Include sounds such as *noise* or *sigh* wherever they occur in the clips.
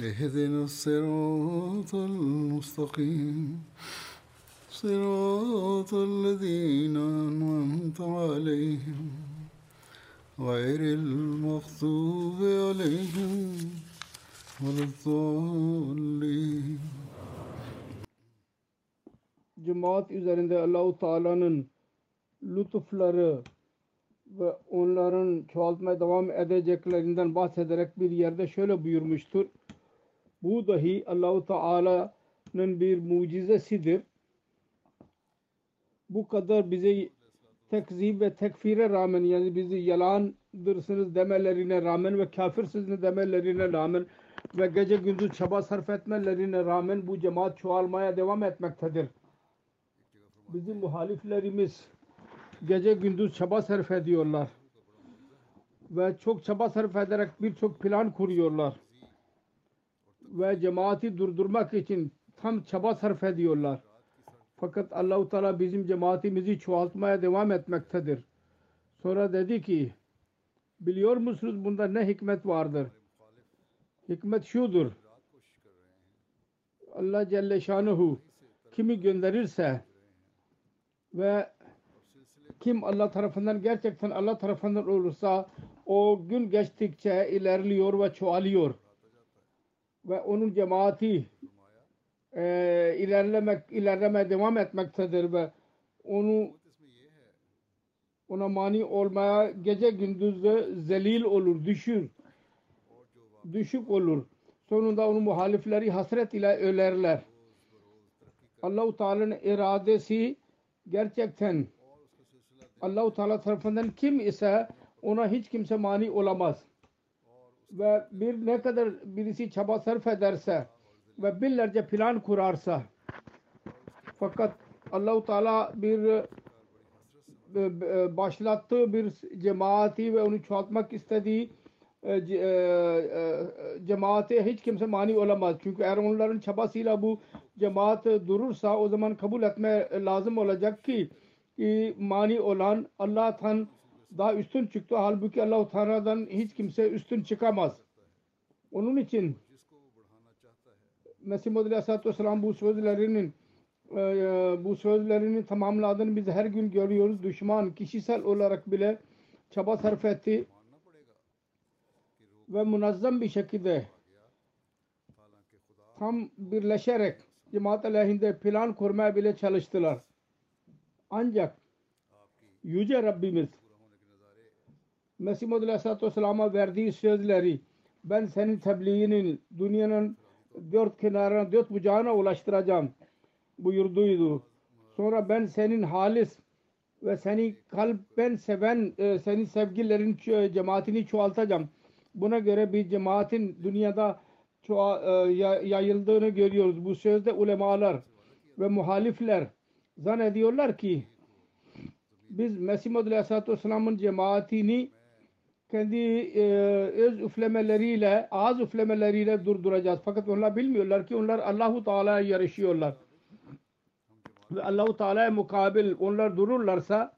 اهدنا الصراط المستقيم صراط الذين أنعمت عليهم غير المغضوب عليهم ولا الضالين cemaat üzerinde Allahu Teala'nın lütufları ve onların çoğaltmaya devam edeceklerinden bahsederek bir yerde şöyle buyurmuştur. Bu dahi Allahu Teala'nın bir mucizesidir. Bu kadar bize tekzip ve tekfire rağmen yani bizi yalandırsınız demelerine rağmen ve kafirsiniz demelerine rağmen ve gece gündüz çaba sarf etmelerine rağmen bu cemaat çoğalmaya devam etmektedir bizim muhaliflerimiz gece gündüz çaba sarf ediyorlar. Ve çok çaba sarf ederek birçok plan kuruyorlar. Ve cemaati durdurmak için tam çaba sarf ediyorlar. Fakat Allahu Teala bizim cemaatimizi çoğaltmaya devam etmektedir. Sonra dedi ki biliyor musunuz bunda ne hikmet vardır? Hikmet şudur. Allah Celle Şanuhu kimi gönderirse ve kim Allah tarafından gerçekten Allah tarafından olursa o gün geçtikçe ilerliyor ve çoğalıyor ve onun cemaati e, ilerlemek ilerlemeye devam etmektedir ve onu ona mani olmaya gece gündüz zelil olur, düşür düşük olur. Sonunda onun muhalifleri hasret ile ölerler. Allah-u Teala'nın iradesi gerçekten Allah-u Teala tarafından kim ise ona hiç kimse mani olamaz. Ve bir ne kadar birisi çaba sarf ederse ve binlerce plan kurarsa fakat Allah-u Teala bir başlattığı bir cemaati ve onu çoğaltmak istediği cemaate hiç kimse mani olamaz. Çünkü eğer onların çabasıyla bu cemaat durursa o zaman kabul etme lazım olacak ki, ki mani olan Allah'tan daha üstün çıktı. Halbuki Allah-u Teala'dan hiç kimse üstün çıkamaz. Onun için Mesih Muhammed Aleyhisselatü Vesselam bu sözlerinin bu sözlerinin tamamladığını biz her gün görüyoruz. Düşman kişisel olarak bile çaba sarf etti ve munazzam bir şekilde tam birleşerek cemaat aleyhinde plan kurmaya bile çalıştılar. Ancak Yüce Rabbimiz Mesih Muhammed Aleyhisselatü Vesselam'a verdiği sözleri ben senin tebliğinin dünyanın dört kenarına, dört bucağına ulaştıracağım buyurduydu. Sonra ben senin halis ve seni kalben seven, senin sevgilerin cemaatini çoğaltacağım. Buna göre bir cemaatin dünyada yayıldığını görüyoruz. Bu sözde ulemalar ve muhalifler zannediyorlar ki biz Mesih Muhammed Aleyhisselatü Vesselam'ın cemaatini kendi e, öz üflemeleriyle, ağız üflemeleriyle durduracağız. Fakat onlar bilmiyorlar ki onlar Allahu Teala'ya yarışıyorlar. Ve Allahu Teala'ya mukabil onlar dururlarsa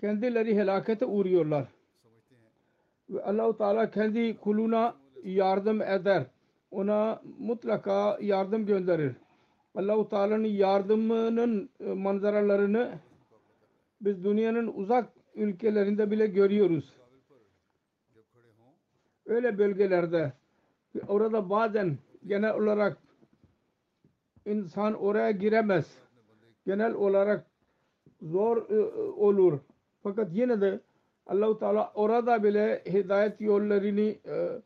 kendileri helakete uğruyorlar. Ve Allahu Teala kendi kuluna yardım eder. Ona mutlaka yardım gönderir. Allahu Teala'nın yardımının manzaralarını biz dünyanın uzak ülkelerinde bile görüyoruz. Öyle bölgelerde Orada bazen genel olarak insan oraya giremez. Genel olarak zor e, olur. Fakat yine de Allahu Teala orada bile hidayet yollarını e,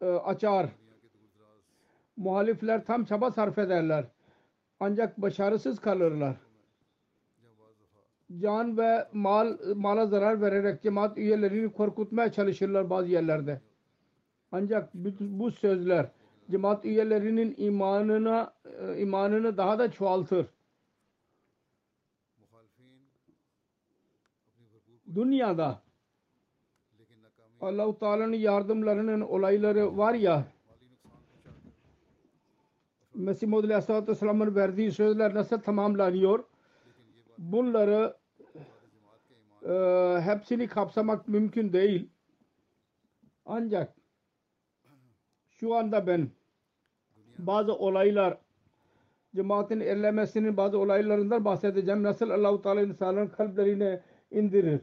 e, açar. Muhalifler tam çaba sarf ederler. Ancak başarısız kalırlar can ve mal mala zarar vererek cemaat üyelerini korkutmaya çalışırlar bazı yerlerde. Ancak bu sözler cemaat üyelerinin imanına e, imanını daha da çoğaltır. Dünyada Allah-u Teala'nın yardımlarının olayları var ya Mesih Muhammed Aleyhisselatü Vesselam'ın verdiği sözler nasıl tamamlanıyor? Bunları e, hepsini kapsamak mümkün değil. Ancak şu anda ben bazı olaylar cemaatin erlemesinin bazı olaylarından bahsedeceğim. Nasıl Allah-u Teala insanların kalplerine indirir.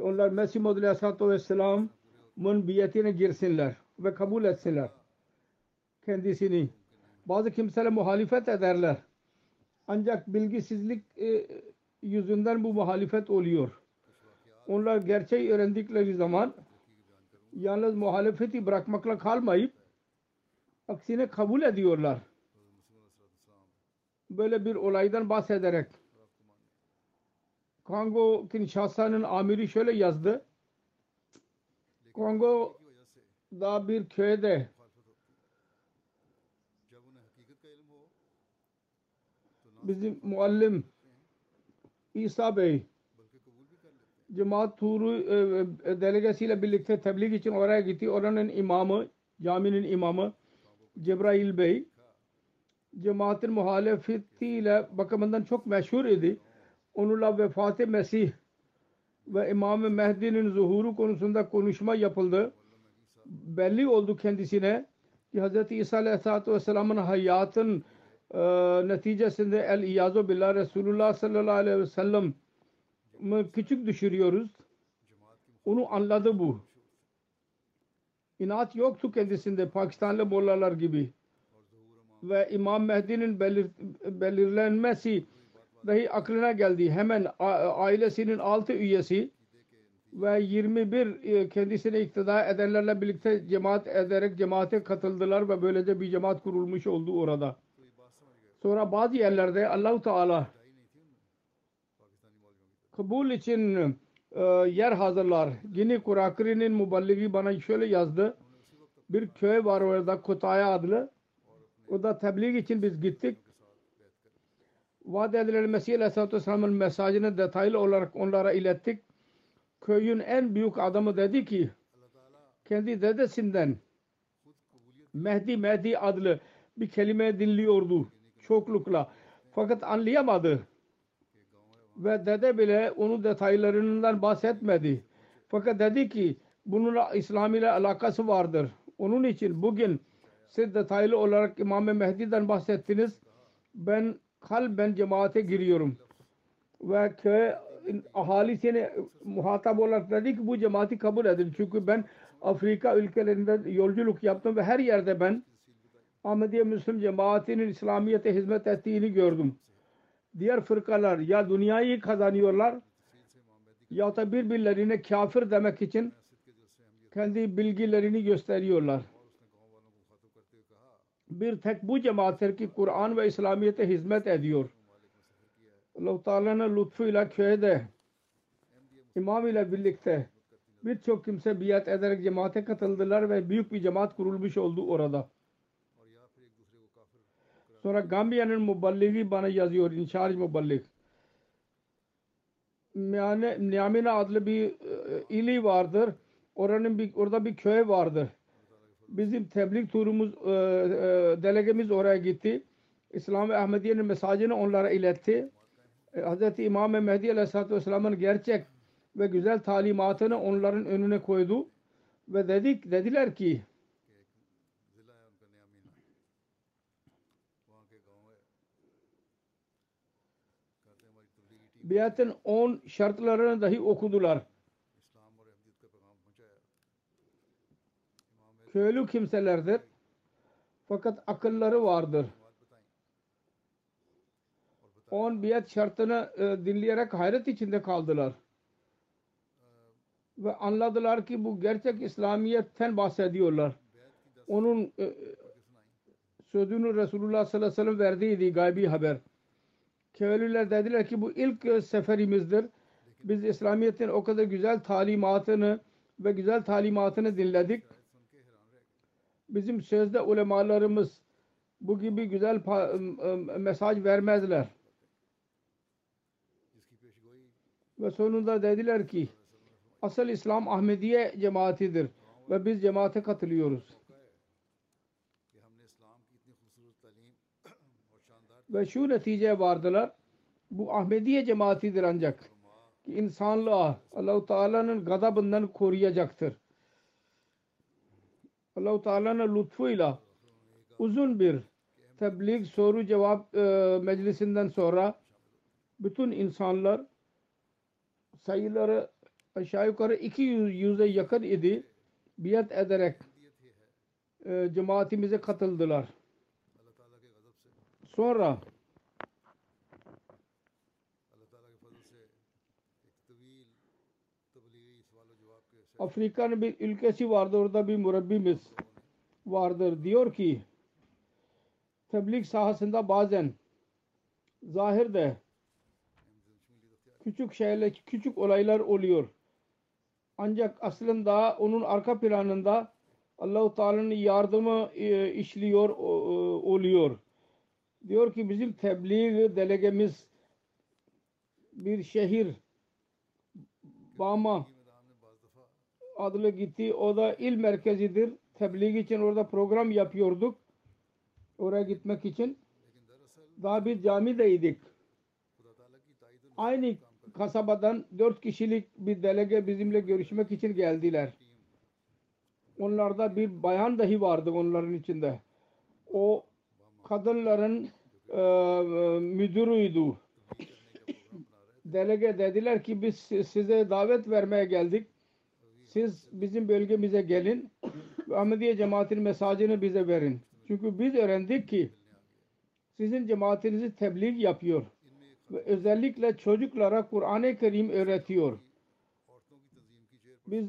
Onlar Mesih Muhammed Aleyhisselatü Vesselam'ın biyetine girsinler ve kabul etsinler kendisini. Bazı kimseler muhalefet ederler. Ancak bilgisizlik e, yüzünden bu muhalefet oluyor. Onlar gerçeği öğrendikleri zaman yalnız muhalefeti bırakmakla kalmayıp aksine kabul ediyorlar. Böyle bir olaydan bahsederek Kongo Kinshasa'nın amiri şöyle yazdı. Kongo da bir köyde bizim muallim İsa Bey cemaat turu e, e, delegesiyle birlikte tebliğ için oraya gitti. Oranın imamı, caminin imamı Cebrail Bey cemaatin muhalefetiyle bakımından çok meşhur idi. Onunla vefat-ı Mesih ve İmam-ı Mehdi'nin zuhuru konusunda konuşma yapıldı. Belli oldu kendisine ki Hz. İsa Aleyhisselatü Vesselam'ın hayatın e, neticesinde el iyazu billah Resulullah sallallahu aleyhi ve sellem küçük düşürüyoruz. Onu anladı bu. İnat yoktu kendisinde Pakistanlı mollalar gibi. Ve İmam Mehdi'nin belir, belirlenmesi dahi aklına geldi. Hemen ailesinin altı üyesi ve 21 e, kendisine iktida edenlerle birlikte cemaat ederek cemaate katıldılar ve böylece bir cemaat kurulmuş oldu orada. Sonra bazı yerlerde Allahu Teala kabul için e, yer hazırlar. Gini Kurakri'nin muballigi bana şöyle yazdı. Bir köy var orada Kutaya adlı. O da tebliğ için biz gittik. Vaat edilen Mesih Aleyhisselatü Vesselam'ın mesajını detaylı olarak onlara ilettik. Köyün en büyük adamı dedi ki kendi dedesinden Mehdi Mehdi adlı bir kelime dinliyordu çoklukla. Fakat anlayamadı. Ve dede bile onun detaylarından bahsetmedi. Fakat dedi ki bunun İslam ile alakası vardır. Onun için bugün siz detaylı olarak İmam-ı Mehdi'den bahsettiniz. Ben kalben cemaate giriyorum. Ve köy ahalisine muhatap olarak dedi ki bu cemaati kabul edin. Çünkü ben Afrika ülkelerinde yolculuk yaptım ve her yerde ben Ahmediye Müslüm cemaatinin İslamiyet'e hizmet ettiğini gördüm. Diğer fırkalar ya dünyayı kazanıyorlar ya da birbirlerine kafir demek için kendi bilgilerini gösteriyorlar. Bir tek bu cemaattir ki Kur'an ve İslamiyet'e hizmet ediyor. Allah-u Teala'nın lütfuyla köyde imam ile birlikte birçok kimse biat ederek cemaate katıldılar ve büyük bir cemaat kurulmuş oldu orada. Sonra Gambiya'nın muballigi bana yazıyor, inşarj muballig. Yani Niamina adlı bir e, ili vardır. Oranın bir, orada bir köy vardır. Bizim tebliğ turumuz, e, e, delegemiz oraya gitti. İslam ve Ahmediye'nin mesajını onlara iletti. E, Hz. İmam Mehdi Aleyhisselatü Vesselam'ın gerçek ve güzel talimatını onların önüne koydu. Ve dedik, dediler ki biatın 10 şartlarını dahi okudular. Köylü kimselerdir. Fakat akılları vardır. 10 biat şartını e, dinleyerek hayret içinde kaldılar. Ve anladılar ki bu gerçek İslamiyet'ten bahsediyorlar. Onun e, e sözünü Resulullah sallallahu aleyhi ve sellem verdiydi gaybi haber. Köylüler dediler ki bu ilk e, seferimizdir. Biz İslamiyet'in o kadar güzel talimatını ve güzel talimatını dinledik. Bizim sözde ulemalarımız bu gibi güzel e, e, mesaj vermezler. Ve sonunda dediler ki asıl İslam Ahmediye cemaatidir ve biz cemaate katılıyoruz. Ve şu neticeye vardılar. Bu Ahmediye cemaatidir ancak ki insanlığa Allahu Teala'nın gazabından koruyacaktır. Allahu Teala'nın lütfuyla uzun bir tebliğ soru cevap e, meclisinden sonra bütün insanlar sayıları aşağı yukarı 200 yüze yakın idi. Biat ederek e, cemaatimize katıldılar. से Afrika'nın bir ülkesi vardı. Orada bir mürebbimiz vardır. Diyor ki tebliğ sahasında bazen zahirde küçük şeyler, küçük olaylar oluyor. Ancak aslında onun arka planında Allahu Teala'nın yardımı e, işliyor o- oluyor diyor ki bizim tebliğ delegemiz bir şehir Bama adlı gitti. O da il merkezidir. Tebliğ için orada program yapıyorduk. Oraya gitmek için. Daha bir camideydik. Aynı kasabadan dört kişilik bir delege bizimle görüşmek için geldiler. Onlarda bir bayan dahi vardı onların içinde. O kadınların e, e, müdürüydü. Delege dediler ki biz size davet vermeye geldik. Siz bizim bölgemize gelin. Ahmediye cemaatin mesajını bize verin. Çünkü biz öğrendik ki sizin cemaatinizi tebliğ yapıyor. Ve özellikle çocuklara Kur'an-ı Kerim öğretiyor. Biz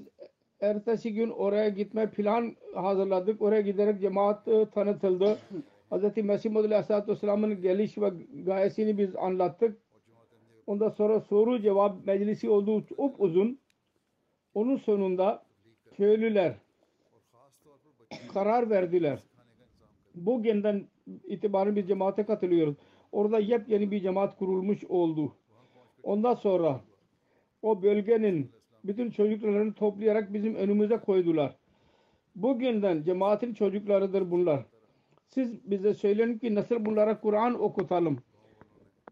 ertesi gün oraya gitme plan hazırladık. Oraya giderek cemaat e, tanıtıldı. Hz. Mesih Modül Aleyhisselatü Vesselam'ın geliş ve gayesini biz anlattık. Ondan sonra soru cevap meclisi olduğu çok uzun. Onun sonunda köylüler karar verdiler. Bu günden itibaren biz cemaate katılıyoruz. Orada yepyeni bir cemaat kurulmuş oldu. Ondan sonra o bölgenin bütün çocuklarını toplayarak bizim önümüze koydular. Bugünden cemaatin çocuklarıdır bunlar. Siz bize söyleyin ki nasıl bunlara Kur'an okutalım.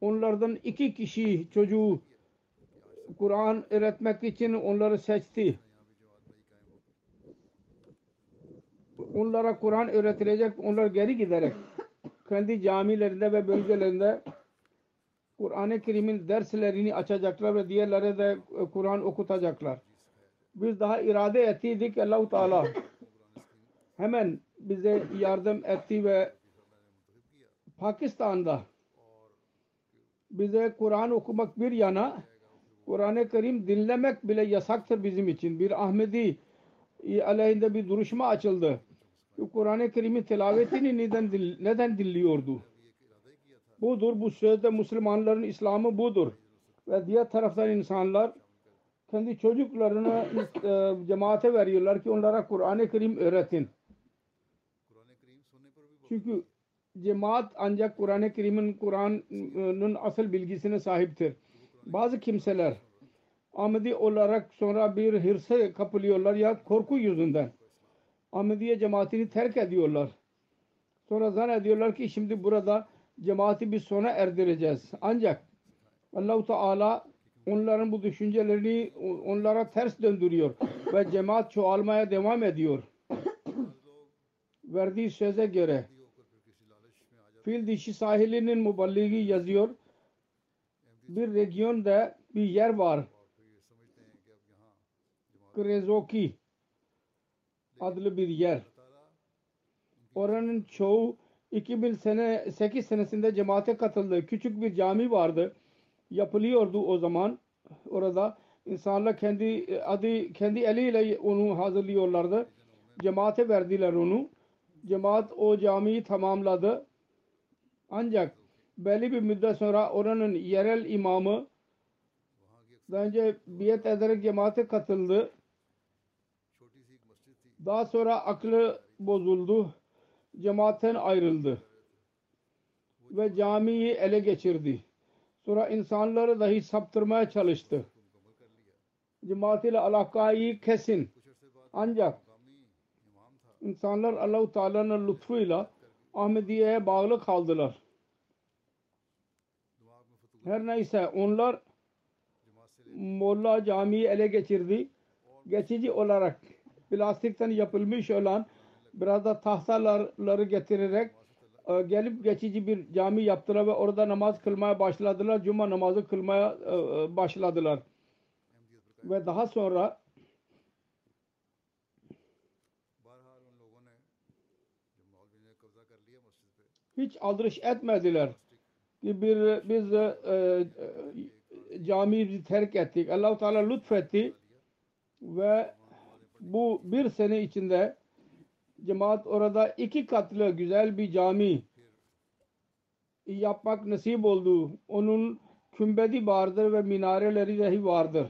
Onlardan iki kişi çocuğu Kur'an öğretmek için onları seçti. Onlara Kur'an öğretilecek. Onlar geri giderek kendi camilerinde ve bölgelerinde Kur'an-ı Kerim'in derslerini açacaklar ve diğerlere de e, Kur'an okutacaklar. Biz daha irade ettiydik Allah-u Teala hemen bize yardım etti ve Pakistan'da bize Kur'an okumak bir yana Kur'an-ı Kerim dinlemek bile yasaktır bizim için. Bir Ahmedi aleyhinde bir duruşma açıldı. Kur'an-ı Kerim'in tilavetini neden, neden dinliyordu? Budur. Bu sözde Müslümanların İslam'ı budur. Ve diğer taraftan insanlar kendi çocuklarını e, cemaate veriyorlar ki onlara Kur'an-ı Kerim öğretin. Çünkü cemaat ancak Kur'an-ı Kerim'in Kur'an'ın asıl bilgisine sahiptir. Bazı kimseler Ahmedi olarak sonra bir hırsa kapılıyorlar ya korku yüzünden. Ahmediye cemaatini terk ediyorlar. Sonra zannediyorlar ki şimdi burada cemaati bir sona erdireceğiz. Ancak Allahu Teala onların bu düşüncelerini onlara ters döndürüyor ve cemaat çoğalmaya devam ediyor. Verdiği söze göre Fil dişi sahilinin muballigi yazıyor. Bir regionda bir yer var. Krezoki adlı bir yer. Oranın çoğu 2000 sene 8 senesinde cemaate katıldı. Küçük bir cami vardı. Yapılıyordu o zaman orada. insanlar kendi adı kendi eliyle onu hazırlıyorlardı. Cemaate verdiler onu. Cemaat o camiyi tamamladı. Ancak belli bir müddet sonra oranın yerel imamı daha önce biyet ederek cemaate katıldı. Daha sonra aklı bozuldu. Cemaatten ayrıldı. Ve camiyi ele geçirdi. Sonra insanları dahi saptırmaya çalıştı. Cemaat ile alakayı kesin. Ancak insanlar Allah-u Teala'nın lütfuyla Ahmediye'ye bağlı kaldılar. Her neyse onlar Molla Camii'yi ele geçirdi. Geçici olarak plastikten yapılmış olan biraz da tahtaları getirerek e, gelip geçici bir cami yaptılar ve orada namaz kılmaya başladılar. Cuma namazı kılmaya e, e, başladılar. Ve daha sonra hiç aldırış etmediler bir, biz e, e, camiyi terk ettik. Allah-u Teala lütfetti ve bu bir sene içinde cemaat orada iki katlı güzel bir cami yapmak nasip oldu. Onun kümbedi vardır ve minareleri dahi vardır.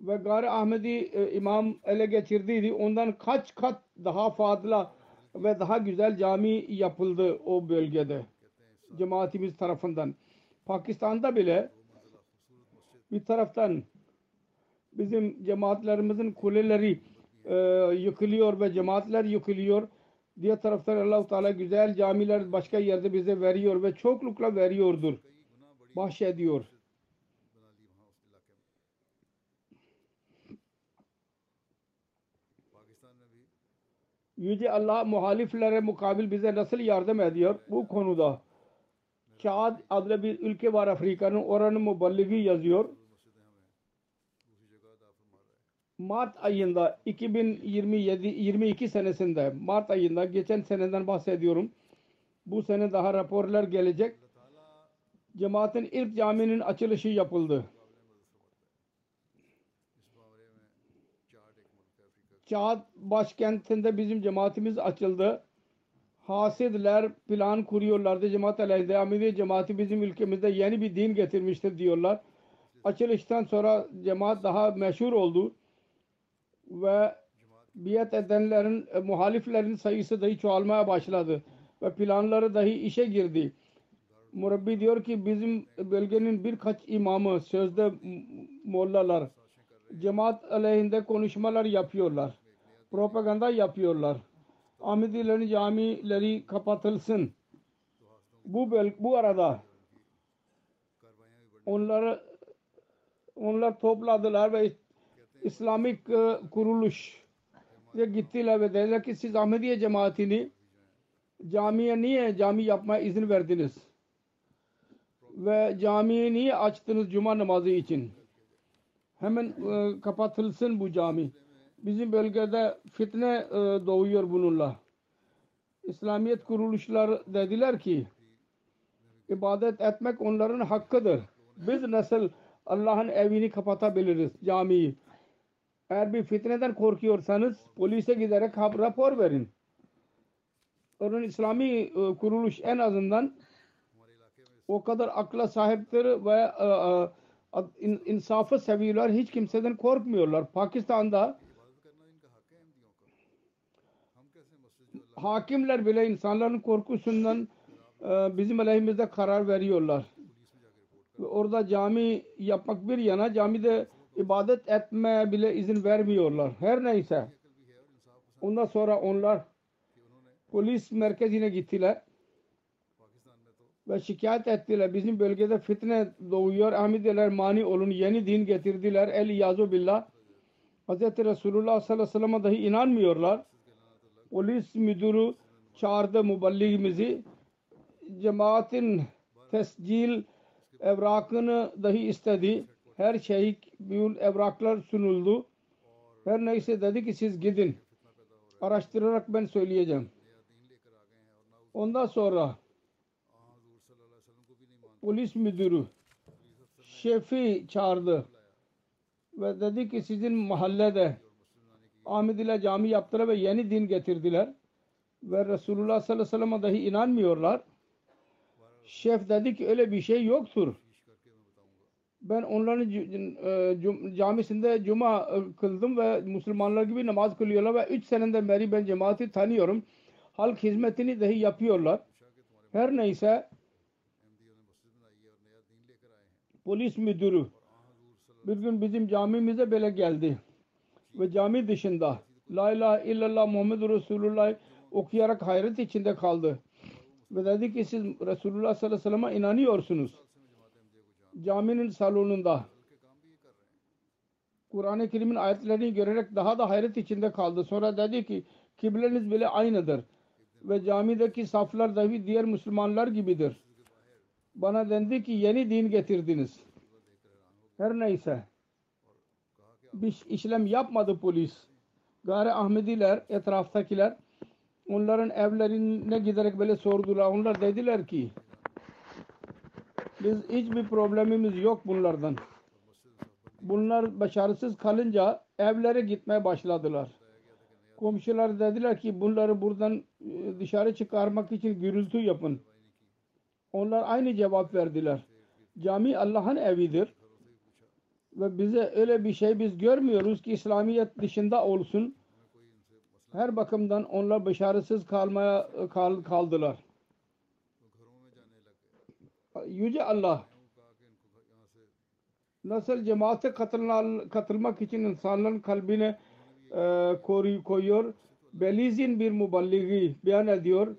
Ve Gari Ahmedi e, imam ele geçirdiydi. Ondan kaç kat daha fazla ve daha güzel cami yapıldı o bölgede cemaatimiz tarafından Pakistan'da bile bir taraftan bizim cemaatlerimizin kuleleri e, yıkılıyor ve cemaatler yıkılıyor. Diğer taraftan allah Teala güzel camiler başka yerde bize veriyor ve çoklukla veriyordur. Bahşediyor. Yüce Allah muhaliflere mukabil bize nasıl yardım ediyor bu konuda? Çağat adlı bir ülke var Afrika'nın. Oranın muballigi yazıyor. Mart ayında 2027 22 senesinde Mart ayında geçen seneden bahsediyorum. Bu sene daha raporlar gelecek. Cemaatin ilk caminin açılışı yapıldı. Çağat başkentinde bizim cemaatimiz açıldı. Hasidler plan kuruyorlardı cemaat aleyhinde. Ahmediye cemaati bizim ülkemizde yeni bir din getirmiştir diyorlar. Açılıştan sonra cemaat daha meşhur oldu. Ve biat edenlerin, e, muhaliflerin sayısı dahi çoğalmaya başladı. Ve planları dahi işe girdi. Murabbi diyor ki bizim bölgenin birkaç imamı sözde mollalar cemaat aleyhinde konuşmalar yapıyorlar. Propaganda yapıyorlar. Ahmedilerin camileri kapatılsın. Bu böl bu arada onları onlar topladılar ve İslamik e, kuruluş ya gittiler ve dediler ki siz Ahmediye cemaatini camiye niye cami yapmaya izin verdiniz? Ve camiyi niye açtınız cuma namazı için? Hemen e, kapatılsın bu cami bizim bölgede fitne e, doğuyor bununla. İslamiyet kuruluşlar dediler ki ibadet etmek onların hakkıdır. Biz nasıl Allah'ın evini kapatabiliriz camiyi? Eğer bir fitneden korkuyorsanız polise giderek rapor verin. Onun İslami e, kuruluş en azından o kadar akla sahiptir ve e, e, insafı seviyorlar. Hiç kimseden korkmuyorlar. Pakistan'da hakimler bile insanların korkusundan e, bizim aleyhimizde karar veriyorlar. Ve orada cami yapmak bir yana camide ibadet etmeye bile izin vermiyorlar. Her neyse. Ondan sonra onlar polis merkezine gittiler ve şikayet ettiler. Bizim bölgede fitne doğuyor. Ahmediler mani olun. Yeni din getirdiler. El yazu billah. Hz. Resulullah sallallahu aleyhi ve sellem'e dahi inanmıyorlar polis müdürü çağırdı müballiğimizi. Cemaatin tescil evrakını dahi istedi. Her şey bütün evraklar sunuldu. Her neyse dedi ki siz gidin. Araştırarak ben söyleyeceğim. Ondan sonra polis müdürü şefi çağırdı ve dedi ki sizin mahallede Ahmedilere cami yaptılar ve yeni din getirdiler. Ve Resulullah sallallahu aleyhi ve sellem'e dahi inanmıyorlar. Şef dedi ki öyle bir şey yoktur. Ben onların e, camisinde cuma e, kıldım ve Müslümanlar gibi namaz kılıyorlar ve 3 seneden beri ben cemaati tanıyorum. Halk hizmetini dahi yapıyorlar. Her neyse polis müdürü bir gün bizim camimize böyle geldi. Ve cami dışında La ilahe illallah Muhammed Resulullah okuyarak hayret içinde kaldı. Ve dedi ki siz Resulullah sallallahu aleyhi ve sellem'e inanıyorsunuz. Caminin salonunda Kur'an-ı Kerim'in ayetlerini görerek daha da hayret içinde kaldı. Sonra dedi ki kibleniz bile aynıdır. Ve camideki saflar dahi diğer Müslümanlar gibidir. Bana dendi ki yeni din getirdiniz. Her neyse. Bir işlem yapmadı polis. Gari Ahmediler, etraftakiler onların evlerine giderek böyle sordular. Onlar dediler ki biz hiçbir problemimiz yok bunlardan. Bunlar başarısız kalınca evlere gitmeye başladılar. Komşular dediler ki bunları buradan e, dışarı çıkarmak için gürültü yapın. Onlar aynı cevap verdiler. Cami Allah'ın evidir. Ve bize öyle bir şey biz görmüyoruz ki İslamiyet dışında olsun. Her bakımdan onlar başarısız kalmaya kal, kaldılar. Yüce Allah nasıl cemaate katılma, katılmak için insanların kalbine e, koruyu koyuyor. Belize'in bir muballigi beyan ediyor.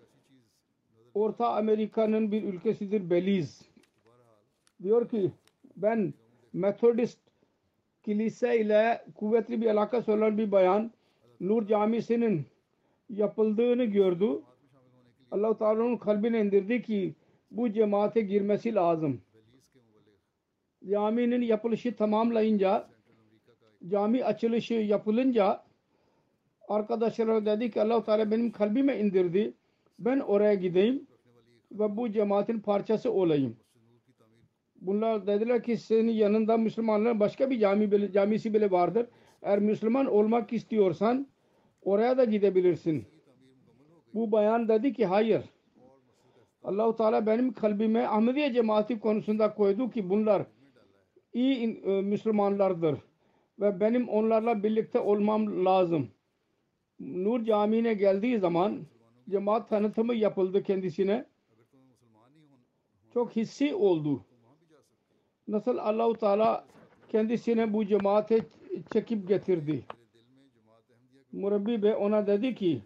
Orta Amerika'nın bir ülkesidir Belize. Diyor ki ben Methodist kilise ile kuvvetli bir alakası olan bir bayan Nur Camisi'nin yapıldığını gördü. Allah-u Teala'nın kalbine indirdi ki bu cemaate girmesi lazım. Caminin yapılışı tamamlayınca cami açılışı yapılınca arkadaşlar dedi ki Allah-u Teala benim kalbime indirdi. Ben oraya gideyim ve bu cemaatin parçası olayım. Bunlar dediler ki senin yanında Müslümanların başka bir cami bile, camisi bile vardır. Eğer Müslüman olmak istiyorsan oraya da gidebilirsin. Bu bayan dedi ki hayır. Allahu Teala benim kalbime Ahmediye cemaati konusunda koydu ki bunlar iyi e, Müslümanlardır ve benim onlarla birlikte olmam lazım. Nur Camii'ne geldiği zaman cemaat tanıtımı yapıldı kendisine. Çok hissi oldu. Nasıl Allahu Teala kendisine bu cemaate çekip getirdi. Murabbi Bey ona dedi ki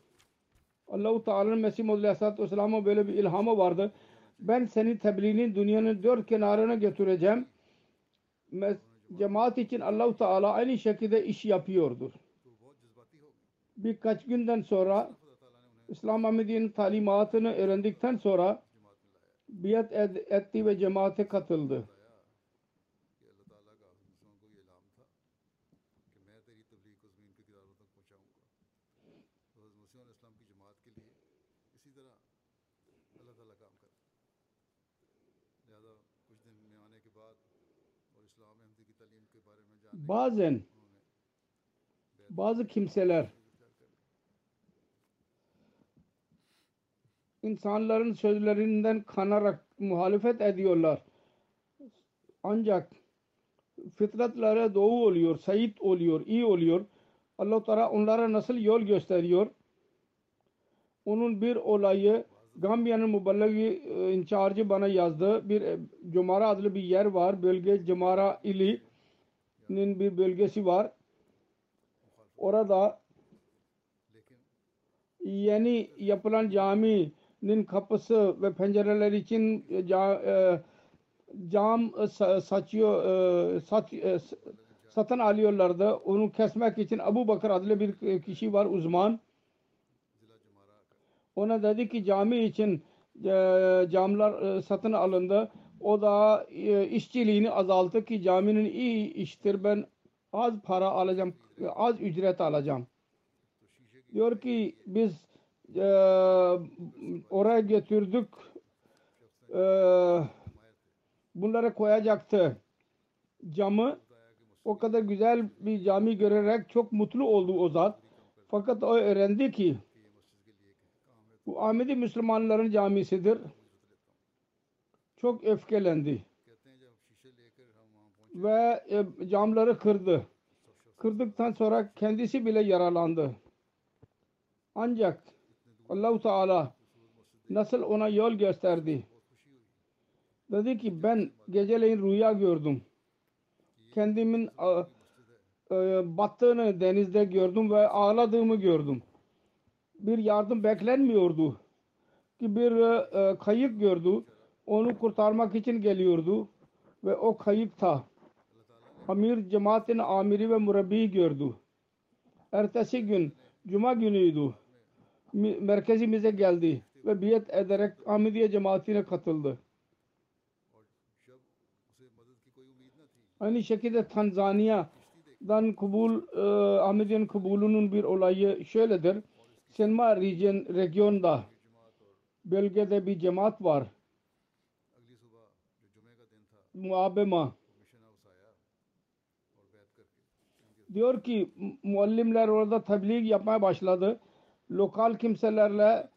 Allah-u Teala'nın Mesih Muhammed Aleyhisselatü Vesselam'a böyle bir ilhamı vardı. Ben senin tebliğini dünyanın dört kenarına götüreceğim. Mes- Cemaat için Allah-u Teala aynı şekilde iş yapıyordur. Birkaç günden sonra İslam Ahmediye'nin talimatını öğrendikten sonra biat etti ve cemaate katıldı. Bazen bazı kimseler insanların sözlerinden kanarak muhalefet ediyorlar. Ancak fıtratlara doğu oluyor, sayit oluyor, iyi oluyor. Allah Teala onlara nasıl yol gösteriyor? Onun bir olayı Gambiya'nın muballagi e, incharge'ı bana yazdı. Bir e, Cumara adlı bir yer var. Bölge Cumara ili'nin bir bölgesi var. Orada yeni yapılan caminin kapısı ve pencereler için e, e, cam e, sa- saçıyor sat, satın alıyorlardı. Onu kesmek için Abu Bakır adlı bir kişi var uzman. Ona dedi ki cami için camlar satın alındı. O da e, işçiliğini azalttı ki caminin iyi iştir ben az para alacağım, az ücret alacağım. Diyor ki biz eee, oraya götürdük. Eee, bunları koyacaktı. Camı o kadar güzel bir cami görerek çok mutlu oldu o zat. Fakat o öğrendi ki bu Ahmedi Müslümanların camisidir çok öfkelendi ve e, camları kırdı. Kırdıktan sonra kendisi bile yaralandı. Ancak Allahu Teala nasıl ona yol gösterdi? Dedi ki ben geceleyin rüya gördüm. Kendimin e, battığını denizde gördüm ve ağladığımı gördüm. Bir yardım beklenmiyordu ki bir e, kayık gördü onu kurtarmak için geliyordu ve o kayıpta Amir cemaatin amiri ve murabbiyi gördü. Ertesi gün Cuma günüydü. Merkezimize geldi ve biyet ederek Ahmidiye cemaatine katıldı. Aynı şekilde Tanzanya'dan kabul e, kabulünün bir olayı şöyledir. Senma region, regionda bölgede bir cemaat var muabema diyor ki muallimler orada tebliğ yapmaya başladı. Lokal kimselerle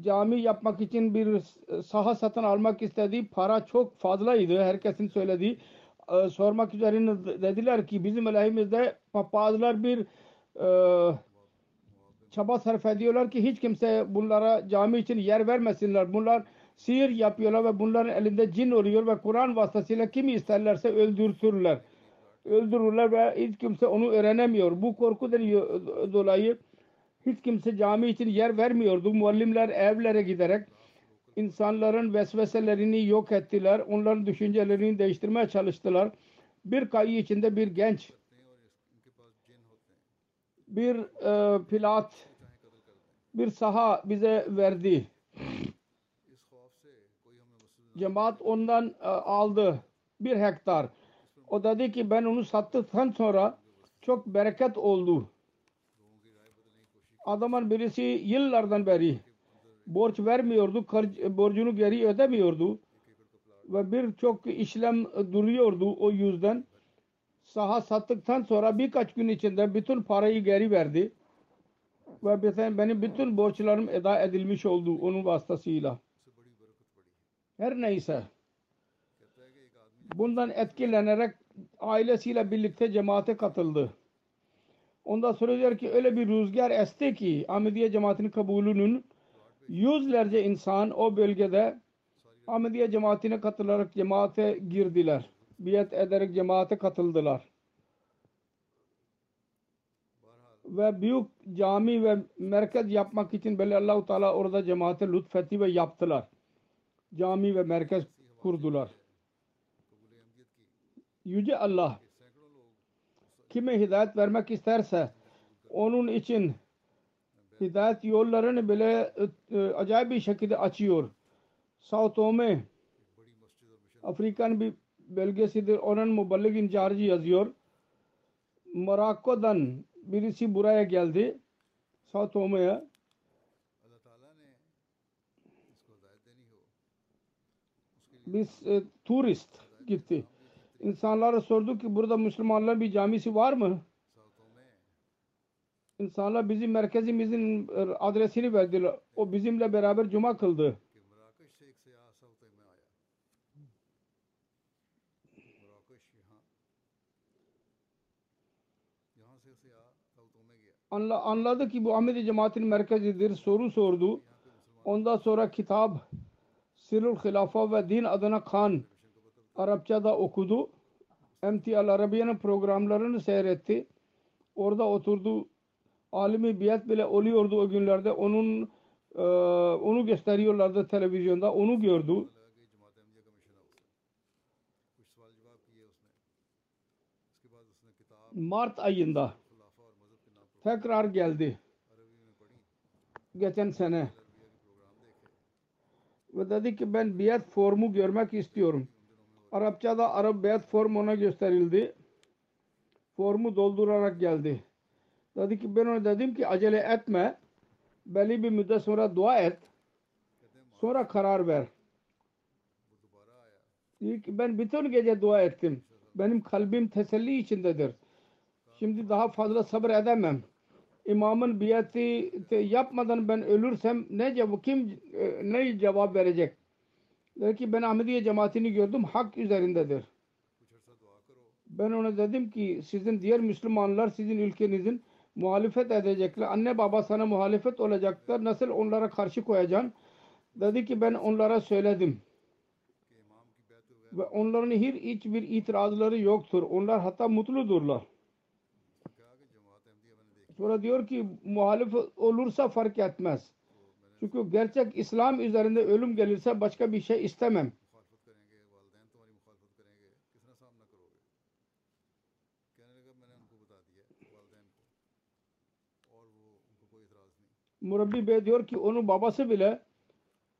cami yapmak için bir saha satın almak istediği para çok fazlaydı. Herkesin söylediği ee, sormak üzerine dediler ki bizim aleyhimizde papazlar bir e, çaba sarf ediyorlar ki hiç kimse bunlara cami için yer vermesinler. Bunlar sihir yapıyorlar ve bunların elinde cin oluyor ve Kur'an vasıtasıyla kimi isterlerse öldürtürler. Öldürürler ve hiç kimse onu öğrenemiyor. Bu korkudan dolayı hiç kimse cami için yer vermiyordu. Muallimler evlere giderek insanların vesveselerini yok ettiler. Onların düşüncelerini değiştirmeye çalıştılar. Bir kayı içinde bir genç bir e, pilat bir saha bize verdi. Cemaat ondan e, aldı bir hektar. O dedi ki ben onu sattıktan sonra çok bereket oldu. Adamın birisi yıllardan beri borç vermiyordu, e, borcunu geri ödemiyordu ve birçok işlem e, duruyordu o yüzden. Saha sattıktan sonra birkaç gün içinde bütün parayı geri verdi ve benim bütün borçlarım eda edilmiş oldu onun vasıtasıyla. Her neyse bundan etkilenerek ailesiyle birlikte cemaate katıldı. Ondan sonra diyor ki öyle bir rüzgar esti ki Ahmediye cemaatinin kabulünün yüzlerce insan o bölgede Ahmediye cemaatine katılarak cemaate girdiler. Biyet ederek cemaate katıldılar. Ve büyük cami ve merkez yapmak için böyle Allah-u Teala orada cemaate lütfetti ve yaptılar cami ve merkez kurdular. Yüce Allah kime hidayet vermek isterse onun için hidayet yollarını bile e, acayip bir şekilde açıyor. Sao Tome Afrika'nın bir belgesidir. Onun muballik incharcı yazıyor. Morocco'dan birisi buraya geldi. Sao Tome'ye biz e, turist gitti. İnsanlara sorduk ki burada Müslümanların bir camisi var mı? İnsanlar bizim merkezimizin e, adresini verdiler. O bizimle beraber cuma kıldı. Anla, anladı ki bu Ahmedi cemaatin merkezidir. Soru sordu. Ondan sonra kitap Sirul Hilafa ve Din adına Khan Arapça'da okudu. MTL Arabiye'nin programlarını seyretti. Orada oturdu. Alimi biat bile oluyordu o günlerde. Onun e, onu gösteriyorlardı televizyonda. Onu gördü. Mart ayında tekrar geldi. Geçen sene ve dedi ki ben biat formu görmek istiyorum. Arapçada Arap biat formu ona gösterildi. Formu doldurarak geldi. Dedi ki ben ona dedim ki acele etme. Belli bir müddet sonra dua et. Sonra karar ver. Diyor ki ben bütün gece dua ettim. Benim kalbim teselli içindedir. Şimdi daha fazla sabır edemem imamın biyeti yapmadan ben ölürsem ne cevap kim e, ne cevap verecek? Dedi ki ben Ahmediye cemaatini gördüm hak üzerindedir. Ben ona dedim ki sizin diğer Müslümanlar sizin ülkenizin muhalefet edecekler. Anne baba sana muhalefet olacaklar. Nasıl onlara karşı koyacaksın? Dedi ki ben onlara söyledim. Ve onların hiç bir itirazları yoktur. Onlar hatta mutludurlar. Sonra diyor ki muhalif olursa fark etmez. Çünkü gerçek İslam üzerinde ölüm gelirse başka bir şey istemem. Murabbi Bey diyor ki onun babası bile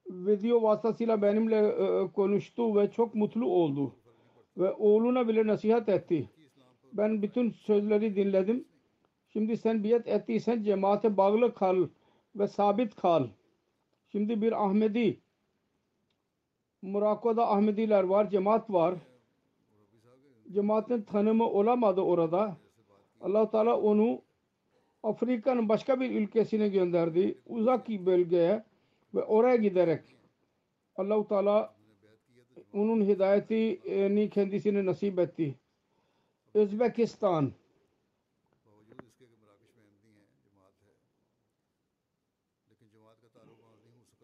video vasıtasıyla benimle e, e, konuştu ve çok mutlu oldu. Ve oğluna bile nasihat etti. Ben bütün sözleri dinledim Şimdi sen biat ettiysen cemaate bağlı kal ve sabit kal. Şimdi bir Ahmedi Murako'da Ahmediler var, cemaat var. Cemaatin tanımı olamadı orada. allah Teala onu Afrika'nın başka bir ülkesine gönderdi. Uzak bir bölgeye ve oraya giderek allah Teala onun hidayetini kendisine nasip etti. Özbekistan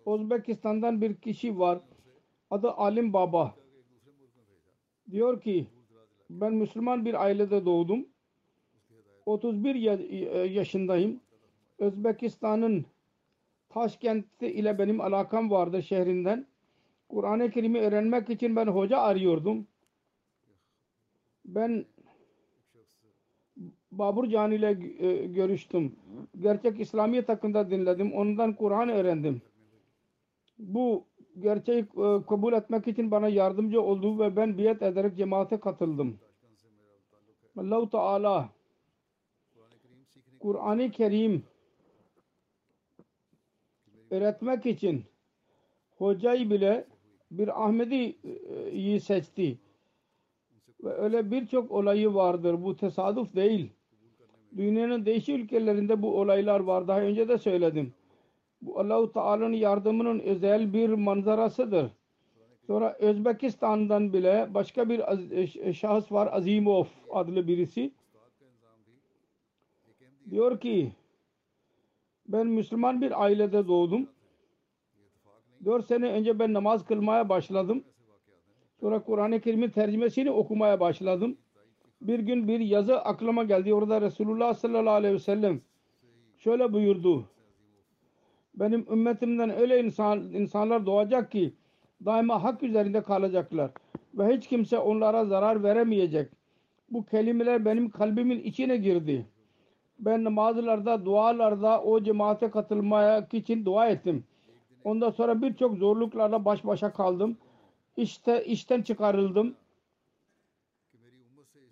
Uzbekistan'dan bir kişi var. Adı Alim Baba. Diyor ki ben Müslüman bir ailede doğdum. 31 e, yaşındayım. Özbekistan'ın Taşkent ile benim alakam vardı şehrinden. Kur'an-ı Kerim'i öğrenmek için ben hoca arıyordum. Ben Babur Can ile e, görüştüm. Gerçek İslamiyet hakkında dinledim. Ondan Kur'an öğrendim bu gerçeği e, kabul etmek için bana yardımcı oldu ve ben biat ederek cemaate katıldım. Allah-u Teala Kur'an-ı Kerim öğretmek için hocayı bile bir Ahmedi'yi e, seçti. Ve öyle birçok olayı vardır. Bu tesadüf değil. Dünyanın değişik ülkelerinde bu olaylar var. Daha önce de söyledim. Bu Allahu Teala'nın yardımının özel bir manzarasıdır. Sonra Özbekistan'dan bile başka bir e, e, şahıs var Azimov adlı birisi. Diyor ki ben Müslüman bir ailede doğdum. Dört sene önce ben namaz kılmaya başladım. Sonra Kur'an-ı Kerim'in tercümesini okumaya başladım. Bir gün bir yazı aklıma geldi. Orada Resulullah sallallahu aleyhi ve sellem şöyle buyurdu. Benim ümmetimden öyle insan, insanlar doğacak ki daima hak üzerinde kalacaklar. Ve hiç kimse onlara zarar veremeyecek. Bu kelimeler benim kalbimin içine girdi. Ben namazlarda, dualarda o cemaate katılmaya için dua ettim. Ondan sonra birçok zorluklarla baş başa kaldım. İşte işten çıkarıldım.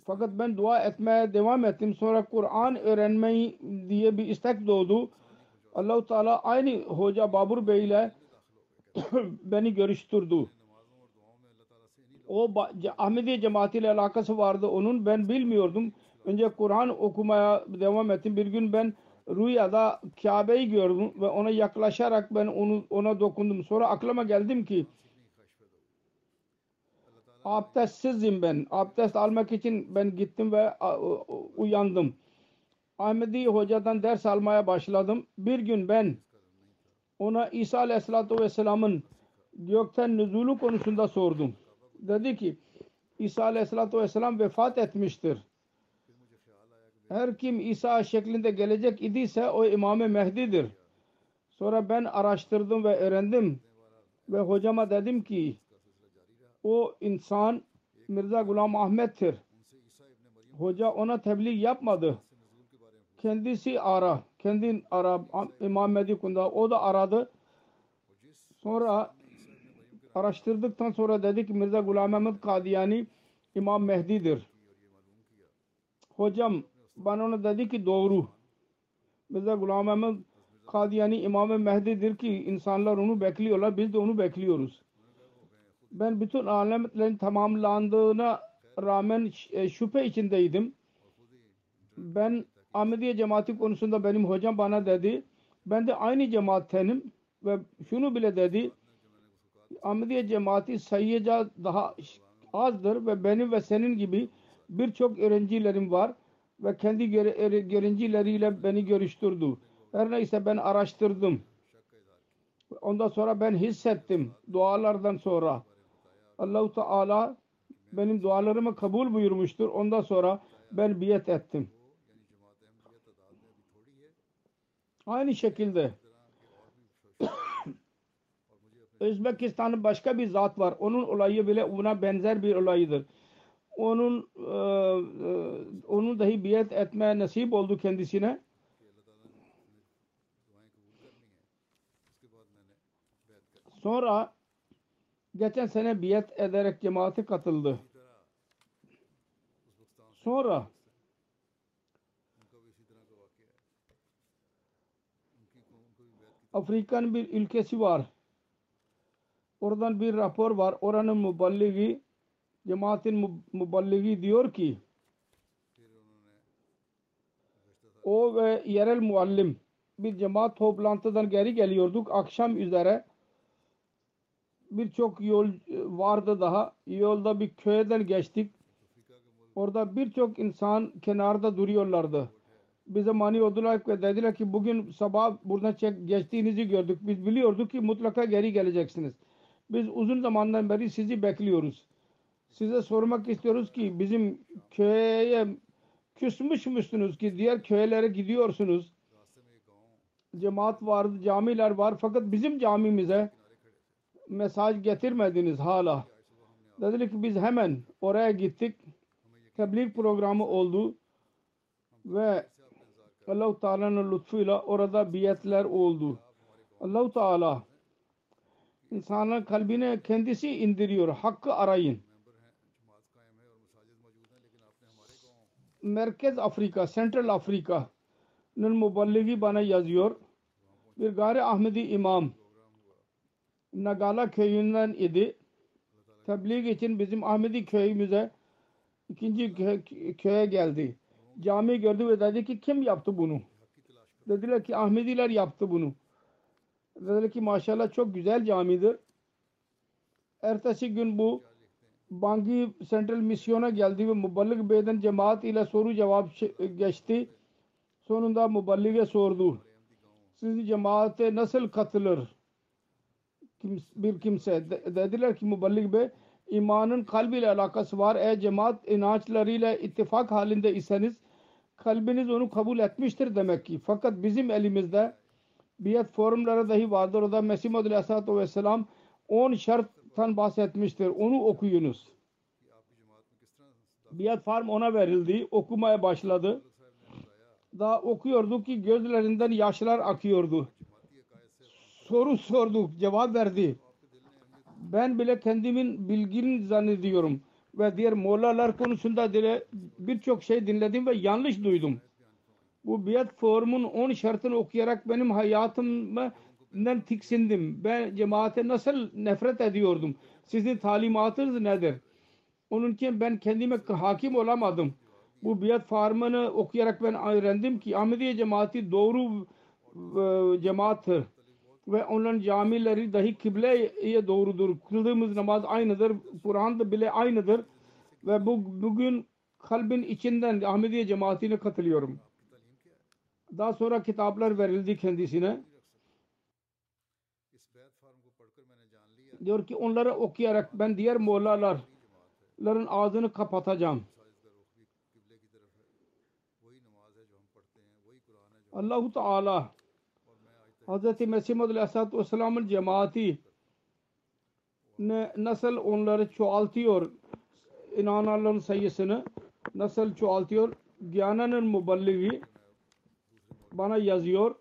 Fakat ben dua etmeye devam ettim. Sonra Kur'an öğrenmeyi diye bir istek doğdu. Allahu Teala aynı Hoca Babur Bey ile *coughs* beni görüştürdü. O Ahmediye cemaatiyle alakası vardı onun. Ben bilmiyordum. Önce Kur'an okumaya devam ettim. Bir gün ben rüyada Kabe'yi gördüm ve ona yaklaşarak ben onu ona dokundum. Sonra aklıma geldim ki abdestsizim ben. Abdest almak için ben gittim ve uyandım. Ahmedi hocadan ders almaya başladım. Bir gün ben ona İsa Aleyhisselatü Vesselam'ın gökten nüzulu konusunda sordum. Dedi ki İsa Aleyhisselatü Vesselam vefat etmiştir. Her kim İsa şeklinde gelecek idiyse o İmam-ı Mehdi'dir. Sonra ben araştırdım ve öğrendim ve hocama dedim ki o insan Mirza Gulam Ahmet'tir. Hoca ona tebliğ yapmadı. Kendisi ara. Kendin ara. İmam Mehdi Kunda. O da aradı. Sonra araştırdıktan sonra dedik Mirza Gulam Ahmed Kadiyani İmam Mehdi'dir. Hocam bana ona dedi ki doğru. Mirza Gulam Ahmed Kadiyani İmam Mehdi'dir ki insanlar onu bekliyorlar. Biz de onu bekliyoruz. Ben bütün alametlerin tamamlandığına rağmen e, şüphe içindeydim. Ben Ahmediye cemaati konusunda benim hocam bana dedi. Ben de aynı cemaattenim ve şunu bile dedi. Ahmediye cemaati sayıca daha azdır ve benim ve senin gibi birçok öğrencilerim var ve kendi öğrencileriyle beni görüştürdü. Her neyse ben araştırdım. Ondan sonra ben hissettim dualardan sonra. Allahu Teala benim dualarımı kabul buyurmuştur. Ondan sonra ben biyet ettim. Aynı şekilde *coughs* Özbekistan'ın başka bir zat var. Onun olayı bile ona benzer bir olayıdır. Onun e, e, onun dahi biyet etme nasip oldu kendisine. Sonra geçen sene biyet ederek cemaate katıldı. Sonra Afrika'nın bir ülkesi var. Oradan bir rapor var. Oranın muballigi cemaatin muballigi diyor ki o ve yerel muallim bir cemaat toplantıdan geri geliyorduk. Akşam üzere birçok yol vardı daha. Yolda bir köyden geçtik. Orada birçok insan kenarda duruyorlardı. Bize mani oldular ve dediler ki bugün sabah buradan çek, geçtiğinizi gördük. Biz biliyorduk ki mutlaka geri geleceksiniz. Biz uzun zamandan beri sizi bekliyoruz. Size sormak istiyoruz ki bizim köye küsmüş müsünüz ki diğer köylere gidiyorsunuz. Cemaat var, camiler var fakat bizim camimize mesaj getirmediniz hala. Dediler ki biz hemen oraya gittik. Tebliğ programı oldu ve Allah-u Teala'nın lütfuyla orada biyetler oldu. Allah-u Teala insanların kalbine kendisi indiriyor. Hakkı arayın. Merkez Afrika, Central Afrika'nın muballigi bana yazıyor. Bir gayri Ahmedi imam Nagala köyünden idi. Tebliğ için bizim Ahmedi köyümüze ikinci köye geldi. Cami gördü ve dedi ki kim yaptı bunu? Dediler ki Ahmediler yaptı bunu. Dediler ki maşallah çok güzel camidir. Ertesi gün bu Bangi Central Misyon'a geldi ve Muballik Bey'den cemaat ile soru cevap geçti. Sonunda Muballik'e sordu. Siz cemaate nasıl katılır? bir kimse dediler ki Muballik Bey imanın kalbiyle alakası var. Eğer cemaat inançlarıyla ittifak halinde iseniz kalbiniz onu kabul etmiştir demek ki. Fakat bizim elimizde biyet forumları dahi vardır. O da Mesih Muhammed Aleyhisselatü Vesselam 10 şarttan bahsetmiştir. Onu okuyunuz. Biyet form ona verildi. Okumaya başladı. Daha okuyordu ki gözlerinden yaşlar akıyordu. Soru sorduk, cevap verdi. Ben bile kendimin bilgin zannediyorum ve diğer mollalar konusunda birçok şey dinledim ve yanlış duydum. Bu biat formun 10 şartını okuyarak benim hayatımdan tiksindim. Ben cemaate nasıl nefret ediyordum. Sizin talimatınız nedir? Onun için ben kendime hakim olamadım. Bu biat formunu okuyarak ben öğrendim ki Ahmediye cemaati doğru e, cemaattir. Ve onların camileri dahi kıbleye doğrudur. Kıldığımız namaz aynıdır. Kur'an bile aynıdır ve bu bugün kalbin içinden Ahmediye cemaatine katılıyorum. Daha sonra kitaplar verildi kendisine. Diyor ki onları okuyarak ben diğer mollaların ağzını kapatacağım. Allahu Teala Hz. Mesih Muhammed Aleyhisselatü Vesselam'ın cemaati ne, nasıl onları çoğaltıyor inananların sayısını nasıl çoğaltıyor? Gyana'nın muballigi bana yazıyor.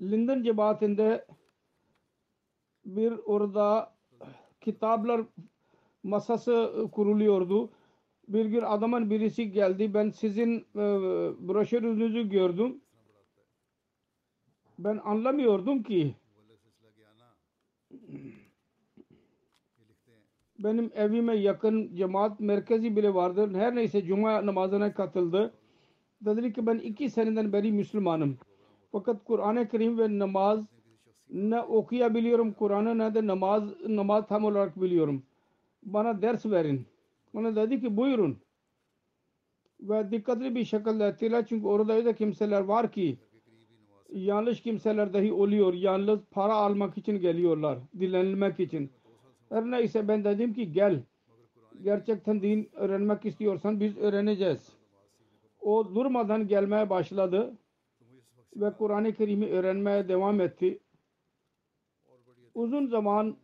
Linden cemaatinde bir orada kitaplar masası kuruluyordu. Bir gün adamın birisi geldi. Ben sizin e, broşürünüzü gördüm ben anlamıyordum ki benim evime yakın cemaat merkezi bile vardı. Her neyse cuma namazına katıldı. Dedi ki ben iki seneden beri Müslümanım. Fakat Kur'an-ı Kerim ve namaz ne okuyabiliyorum Kur'an'ı ne de namaz namaz tam olarak biliyorum. Bana ders verin. Bana dedi ki buyurun. Ve dikkatli bir şekilde ettiler çünkü orada öyle kimseler var ki yanlış kimseler dahi oluyor. Yalnız para almak için geliyorlar. Dilenilmek için. Her neyse ben dedim ki gel. Gerçekten din öğrenmek istiyorsan biz öğreneceğiz. O durmadan gelmeye başladı ve Kur'an-ı Kerim'i öğrenmeye devam etti. Uzun zaman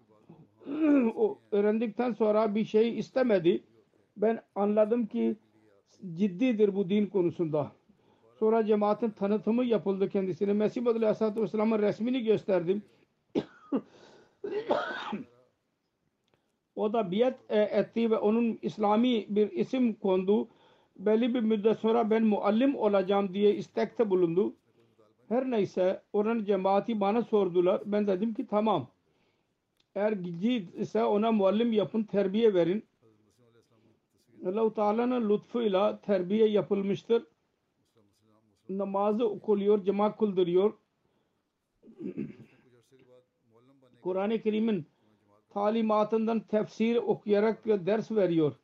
*clears throat* o öğrendikten sonra bir şey istemedi. Ben anladım ki ciddidir bu din konusunda. Sonra cemaatin tanıtımı yapıldı kendisine. Mesih Muhammed Aleyhisselatü Vesselam'ın resmini gösterdim. *coughs* o da biat e, etti ve onun İslami bir isim kondu. Belli bir müddet sonra ben muallim olacağım diye istekte bulundu. Her neyse oranın cemaati bana sordular. Ben dedim ki tamam. Eğer gidecek ise ona muallim yapın, terbiye verin. Allah-u Teala'nın lütfuyla terbiye yapılmıştır. Namazı okuluyor, cemaat kıldırıyor. Kur'an-ı Kerim'in talimatından tefsir okuyarak ders veriyor.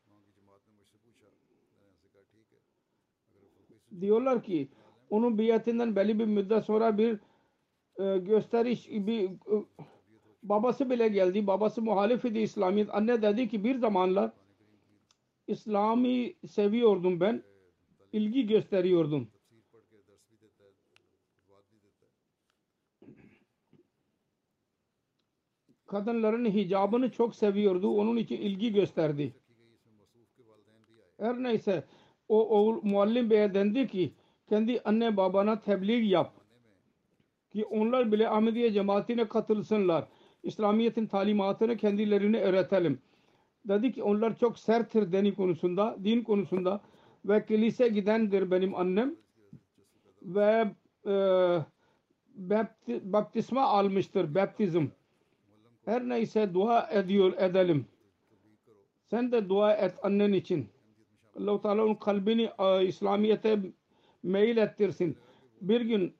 Diyorlar ki onun biyetinden belli bir müddet sonra bir e, gösteriş bir e, babası bile geldi. Babası muhalif idi İslamiyet. Anne dedi ki bir zamanlar İslam'ı seviyordum ben. ilgi gösteriyordum. Kadınların hicabını çok seviyordu. Onun için ilgi gösterdi. Her neyse o oğul muallim beye dendi ki kendi anne babana tebliğ yap ki onlar bile Ahmediye cemaatine katılsınlar. İslamiyet'in talimatını kendilerine öğretelim. Dedi ki onlar çok serttir dini konusunda, din konusunda ve kilise gidendir benim annem ve e, bapti, baptisma almıştır, baptizm. Her neyse dua ediyor edelim. Sen de dua et annen için. Allah-u Teala onun kalbini e, İslamiyet'e meyil ettirsin. Bir gün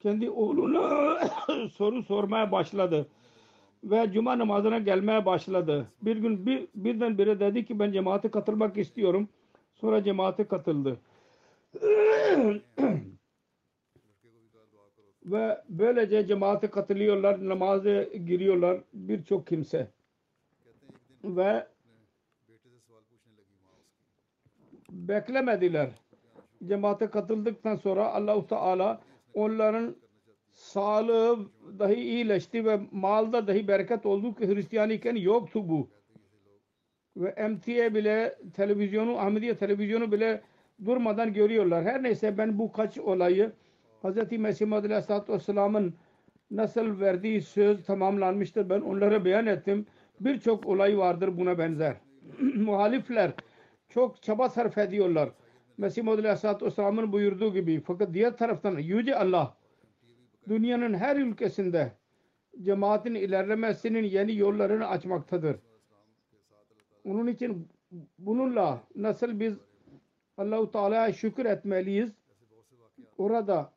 kendi oğluna *coughs* soru sormaya başladı ve cuma namazına gelmeye başladı. Bir gün bir, birden bire dedi ki ben cemaate katılmak istiyorum. Sonra cemaate katıldı. *coughs* ve böylece cemaate katılıyorlar, namaza giriyorlar birçok kimse. Ve beklemediler. Cemaate katıldıktan sonra Allahu Teala onların sağlığı dahi iyileşti ve malda dahi bereket oldu ki Hristiyan iken yoktu bu. Ve MTA bile televizyonu, Ahmediye televizyonu bile durmadan görüyorlar. Her neyse ben bu kaç olayı Hz. Mesih Muhammed Aleyhisselatü Vesselam'ın nasıl verdiği söz tamamlanmıştır. Ben onlara beyan ettim. Birçok olay vardır buna benzer. *clears throat* Muhalifler çok çaba sarf ediyorlar. Mesih Muhammed Aleyhisselatü Vesselam'ın buyurduğu gibi. Fakat diğer taraftan Yüce Allah dünyanın her ülkesinde cemaatin ilerlemesinin yeni yollarını açmaktadır. Onun için bununla nasıl biz Allahu Teala'ya şükür etmeliyiz. Orada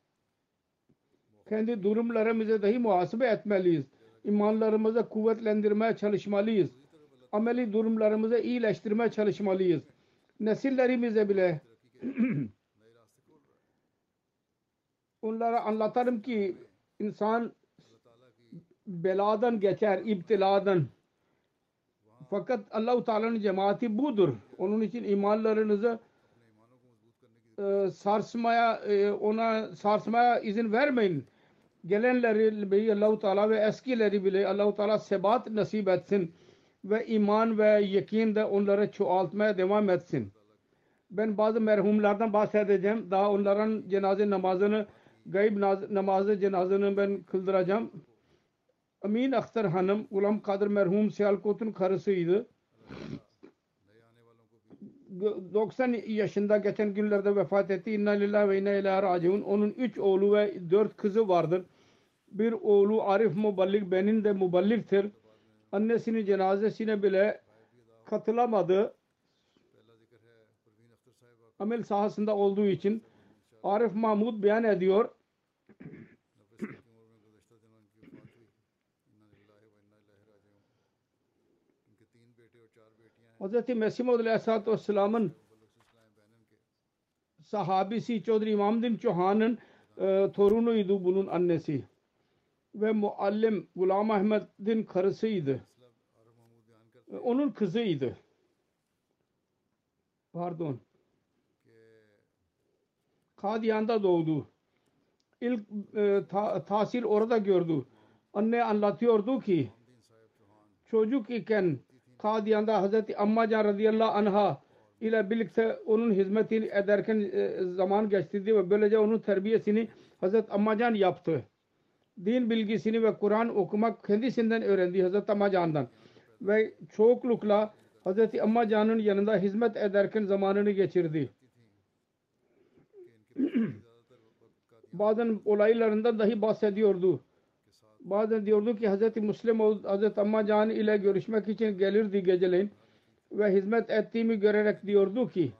kendi durumlarımızı dahi muhasebe etmeliyiz. İmanlarımızı kuvvetlendirmeye çalışmalıyız. Ameli durumlarımızı iyileştirmeye çalışmalıyız. Nesillerimize bile *clears throat* onlara anlatarım ki insan beladan geçer, iptiladan. Fakat Allahu Teala'nın cemaati budur. Onun için imanlarınızı e, sarsmaya e, ona sarsmaya izin vermeyin. Gelenleri bile Allahu Teala ve eskileri bile Allahu Teala sebat nasip etsin ve iman ve yakin de onları çoğaltmaya devam etsin. Ben bazı merhumlardan bahsedeceğim. Daha onların cenaze namazını gayb namazı cenazını ben kıldıracağım. Amin Akhtar Hanım Gulam Kadir merhum Siyalkot'un karısıydı. 90 yaşında geçen günlerde vefat etti. İnna lillahi ve inna ilahi raciun. Onun 3 oğlu ve 4 kızı vardır. Bir oğlu Arif Muballik, benim de Muballik'tir. Annesinin cenazesine bile katılamadı. Amel sahasında olduğu için Arif Mahmud beyan ediyor. Hz. Mesih Aleyhisselatü Vesselam'ın sahabisi Çodri İmamdin Çuhan'ın e, torunuydu bunun annesi. Ve muallim Gulam Ahmet'in karısıydı. E, onun kızıydı. Pardon. Kadiyan'da doğdu. İlk e, ta, tahsil orada gördü. Anne anlatıyordu ki çocuk iken Kadiyan'da Hazreti Ammacan radıyallahu anha ile birlikte onun hizmetini ederken e, zaman geçtirdi ve böylece onun terbiyesini Hazreti Ammacan yaptı. Din bilgisini ve Kur'an okumak kendisinden öğrendi Hazreti Ammacan'dan. Ve çoklukla Hazreti Ammacan'ın yanında hizmet ederken zamanını geçirdi. *clears throat* Bazen olaylarından dahi bahsediyordu bazen diyordu ki Hz. Müslim Hz. Amma Can ile görüşmek için gelirdi geceleyin ve hizmet ettiğimi görerek diyordu ki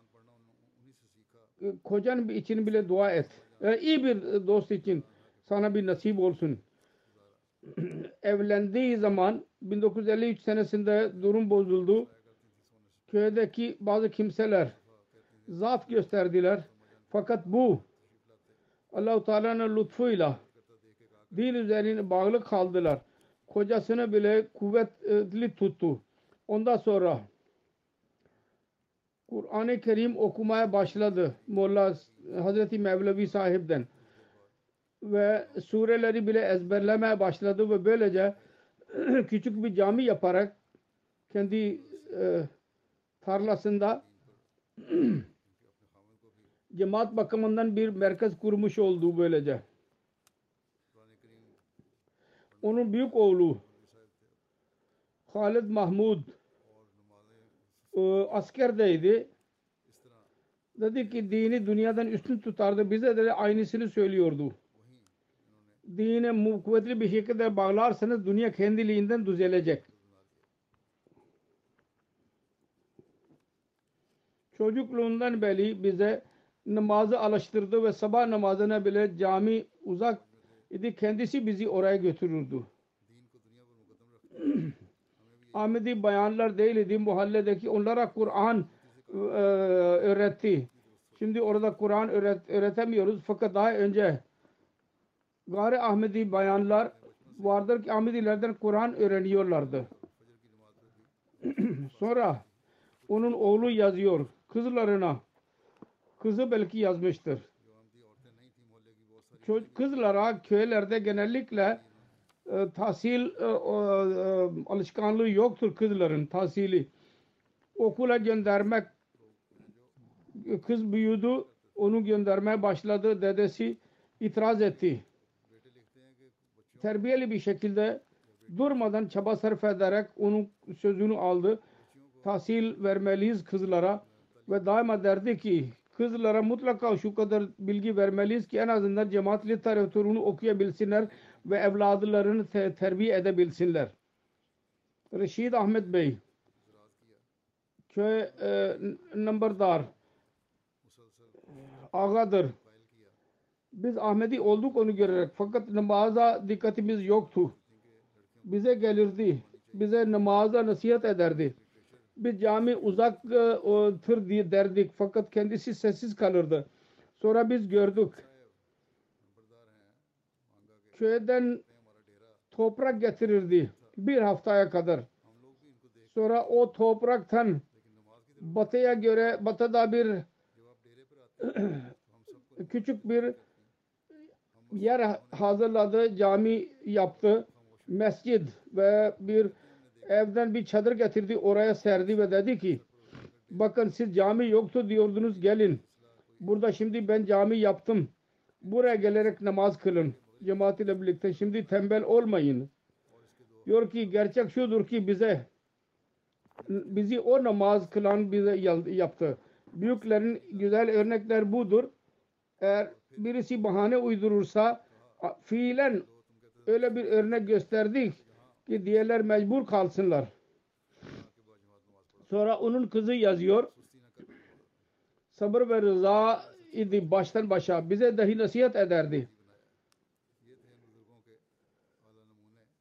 kocan için bile dua et. Yani iyi bir dost için sana bir nasip olsun. *clears throat* Evlendiği zaman 1953 senesinde durum bozuldu. Köydeki bazı kimseler zaaf gösterdiler. Fakat bu Allah-u Teala'nın lütfuyla din üzerine bağlı kaldılar. Kocasını bile kuvvetli tuttu. Ondan sonra Kur'an-ı Kerim okumaya başladı. Molla Hazreti Mevlevi sahipten. Ve sureleri bile ezberlemeye başladı ve böylece *clears throat* küçük bir cami yaparak kendi e, tarlasında *clears throat* cemaat bakımından bir merkez kurmuş oldu böylece onun büyük oğlu Halid Mahmud e, askerdeydi. Dedi ki dini dünyadan üstün tutardı. Bize de aynısını söylüyordu. Dine kuvvetli bir şekilde bağlarsanız dünya kendiliğinden düzelecek. Çocukluğundan beri bize namazı alıştırdı ve sabah namazına bile cami uzak idi kendisi bizi oraya götürürdü. *clears throat* Ahmedi bayanlar değil idi mahalledeki onlara Kur'an e, öğretti. Şimdi orada Kur'an öğret, öğretemiyoruz fakat daha önce gari Ahmedi bayanlar vardır ki Ahmedilerden Kur'an öğreniyorlardı. *clears throat* Sonra onun oğlu yazıyor kızlarına. Kızı belki yazmıştır kızlara köylerde genellikle e, tahsil e, e, alışkanlığı yoktur kızların tahsili. Okula göndermek kız büyüdü onu göndermeye başladı dedesi itiraz etti. Terbiyeli bir şekilde durmadan çaba sarf ederek onun sözünü aldı. Tahsil vermeliyiz kızlara ve daima derdi ki kızlara mutlaka şu kadar bilgi vermeliyiz ki en azından cemaat literatürünü okuyabilsinler ve evladılarını te terbiye edebilsinler. Reşid Ahmet Bey köy e, nambardar e, ağadır. Biz Ahmedi olduk onu görerek fakat namaza dikkatimiz yoktu. Bize gelirdi. Bize namaza nasihat ederdi bir cami uzaktır e, diye derdik. Fakat kendisi sessiz kalırdı. Sonra biz gördük. Köyden toprak getirirdi. Bir haftaya kadar. Sonra o topraktan batıya göre batıda bir *clears throat* küçük bir yer hazırladı, cami yaptı, mescid ve bir evden bir çadır getirdi, oraya serdi ve dedi ki bakın siz cami yoktu diyordunuz gelin. Burada şimdi ben cami yaptım. Buraya gelerek namaz kılın. Cemaat ile birlikte. Şimdi tembel olmayın. Diyor ki gerçek şudur ki bize bizi o namaz kılan bize yaptı. Büyüklerin güzel örnekler budur. Eğer birisi bahane uydurursa fiilen öyle bir örnek gösterdik ki diğerler mecbur kalsınlar. Sonra onun kızı yazıyor. Sabır ve rıza idi baştan başa. Bize dahi nasihat ederdi.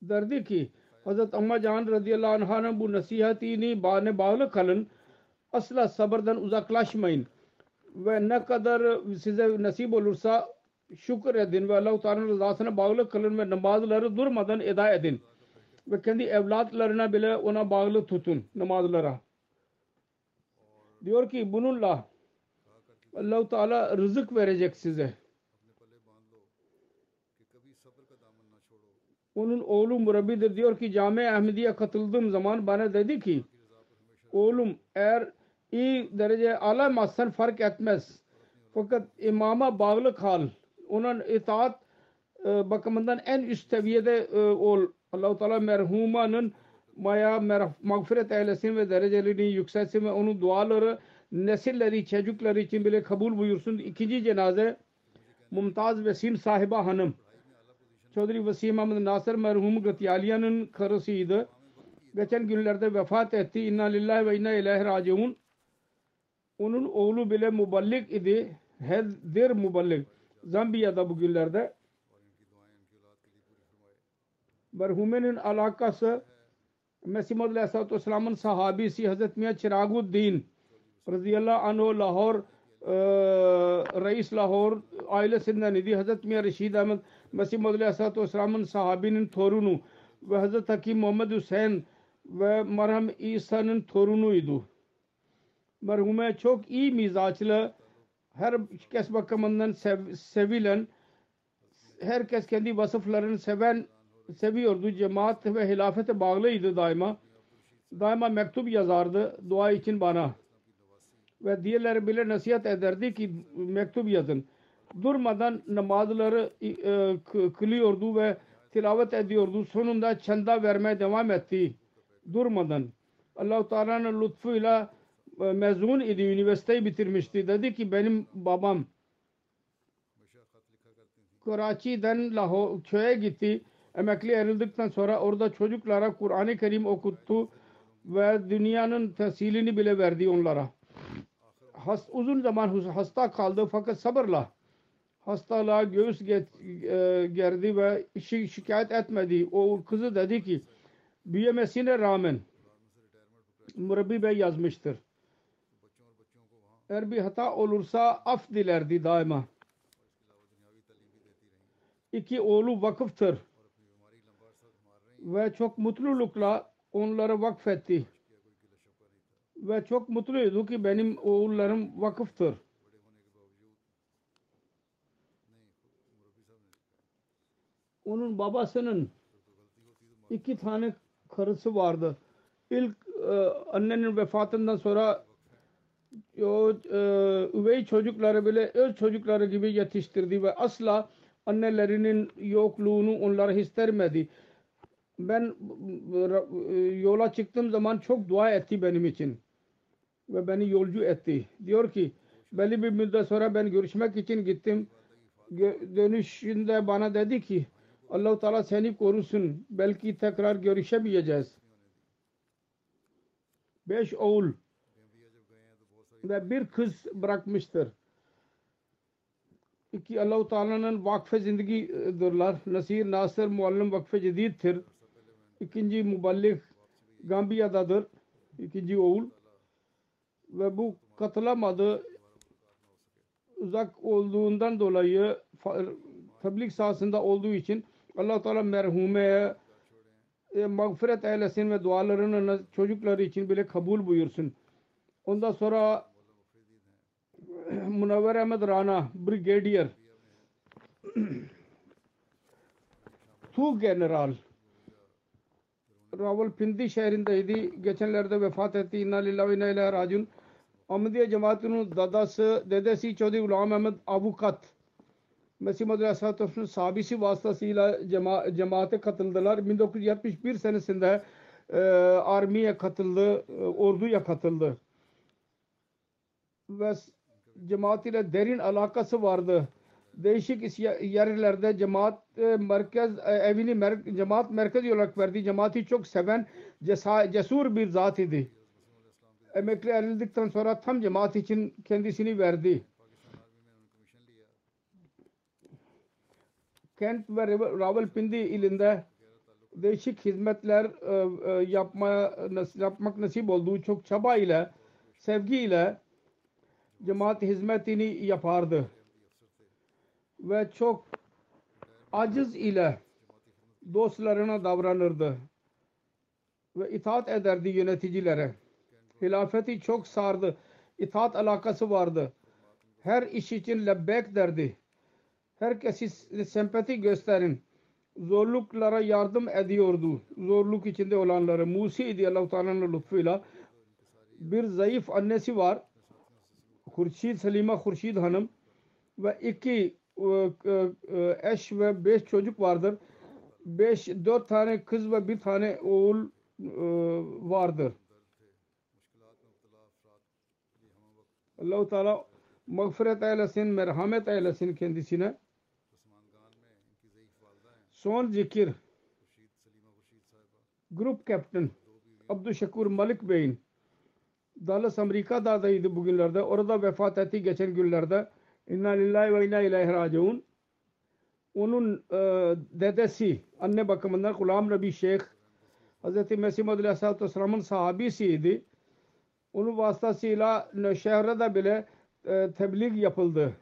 Derdi ki Hazret Amma Can radıyallahu anh'ın bu nasihatini bana bağlı kalın. Asla sabırdan uzaklaşmayın. Ve ne kadar size nasip olursa şükür edin ve Allah-u Teala'nın rızasına bağlı kalın ve namazları durmadan eda edin. Ve kendi evlatlarına bile ona bağlı tutun namazlara. Diyor ki bununla Allah-u Teala rızık verecek size. Onun oğlu murabbidir diyor ki Cami Ahmediye katıldığım zaman bana dedi ki oğlum eğer iyi derece alamazsan fark etmez. Fakat imama bağlı kal. Onun itaat e, bakımından en üst seviyede e, ol. Allah-u Teala merhumanın maya mağfiret eylesin ve derecelerini yükselsin ve onun duaları nesilleri, çocukları için bile kabul buyursun. İkinci cenaze Mumtaz Vesim sahiba hanım. Çodri Vasim Ahmet Nasır merhum Gatiyaliyanın karısıydı. Geçen günlerde vefat etti. İnna lillahi ve inna ileyhi raciun. Onun oğlu bile muballik idi. Heddir muballik. Zambiya'da bugünlerde. Merhumenin alakası Mesih Muhammed Aleyhisselatü Vesselam'ın sahabisi Hazreti Miya Çiraguddin radıyallahu anh Lahor e, reis Lahor ailesinden idi. Hazreti Miya Reşid Ahmet Mesih Muhammed Aleyhisselatü Vesselam'ın sahabinin torunu ve Hazreti Hakim Muhammed Hüseyin ve Merhum İsa'nın torunuydu. Merhume çok iyi mizaçlı, herkes bakımından sev, sevilen, herkes kendi vasıflarını seven, seviyordu. Cemaat ve hilafete bağlıydı daima. Daima mektup yazardı dua için bana. Ve diğerleri bile nasihat ederdi ki mektup yazın. Durmadan namazları e, k- kılıyordu ve tilavet ediyordu. Sonunda çanda vermeye devam etti. Durmadan. Allah-u Teala'nın lütfuyla e, mezun idi. Üniversiteyi bitirmişti. Dedi ki benim babam Karachi'den Lahore köye gitti. Emekli ayrıldıktan sonra orada çocuklara Kur'an-ı Kerim okuttu ve dünyanın tahsilini bile verdi onlara. Has, uzun zaman hasta kaldı fakat sabırla hastalığa göğüs get, e, gerdi ve şi- şikayet etmedi. O kızı dedi ki büyümesine rağmen Murabbi Bey yazmıştır. Eğer bir hata olursa af dilerdi daima. İki oğlu vakıftır. Ve çok mutlulukla onları vakfetti. Ve çok mutluydu ki benim oğullarım vakıftır. Onun babasının iki tane karısı vardı. İlk e, annenin vefatından sonra o e, üvey çocukları bile öz çocukları gibi yetiştirdi ve asla annelerinin yokluğunu onlara hissetmedi. Ben e, yola çıktığım zaman çok dua etti benim için ve beni yolcu etti. Diyor ki belli bir müddet sonra ben görüşmek için gittim. Dönüşünde bana dedi ki Allah-u Teala seni korusun. Belki tekrar görüşemeyeceğiz. Beş oğul ve bir kız bırakmıştır. İki Allah-u Teala'nın vakfe zindigidirler. Nasir Nasır Muallim Vakfe Cedid'tir. İkinci Muballik Gambiya'dadır. İkinci oğul. Ve bu katılamadı. Uzak olduğundan dolayı tablik sahasında olduğu için allah Teala merhumeye e, mağfiret eylesin ve dualarını çocukları için bile kabul buyursun. Ondan sonra *clears throat* Munavver Ahmed Rana Brigadier *clears throat* Tu General Ravalpindi şehrindeydi. Geçenlerde vefat etti. İnna lillahi ve inna ileyhi raciun. Ahmediye cemaatinin dadası, dedesi Çodri Ulam Ahmed Avukat Mesih Madri Aleyhisselatü sabisi vasıtasıyla cema cemaate katıldılar. 1971 senesinde e, armiye katıldı, e, orduya katıldı. Ve cemaat ile derin alakası vardı. Değişik yerlerde cemaat e, merkez e, evini mer- cemaat merkezi olarak verdi. Cemaati çok seven cesa- cesur bir zat idi. Emekli ayrıldıktan sonra tam cemaat için kendisini verdi. Kent ve Rav- Rawalpindi ilinde değişik hizmetler e, e, yapmak nasip olduğu çok çaba ile sevgiyle cemaat hizmetini yapardı ve çok aciz ile dostlarına davranırdı ve itaat ederdi yöneticilere. Hilafeti çok sardı. İtaat alakası vardı. Her iş için lebbek derdi. Herkesi sempati gösterin. Zorluklara yardım ediyordu. Zorluk içinde olanları. Musi idi Allah-u Teala'nın lütfuyla. Bir zayıf annesi var. Hurşid Salima Hurşid Hanım ve iki eş ve beş çocuk vardır. Beş, dört tane kız ve bir tane oğul e, vardır. Allah-u Teala mağfiret eylesin, merhamet eylesin kendisine. Son zikir Grup Kaptan Abdüşşekur Malik Bey'in Dallas Amerika'daydı bugünlerde. Orada vefat etti geçen günlerde. İnna lillahi ve inna ileyhi raciun. Onun e, dedesi anne bakımından Gulam Nabi Şeyh Hz. Mesih Muhammed Aleyhisselatü Vesselam'ın sahabisiydi. Onun vasıtasıyla şehre bile e, tebliğ yapıldı.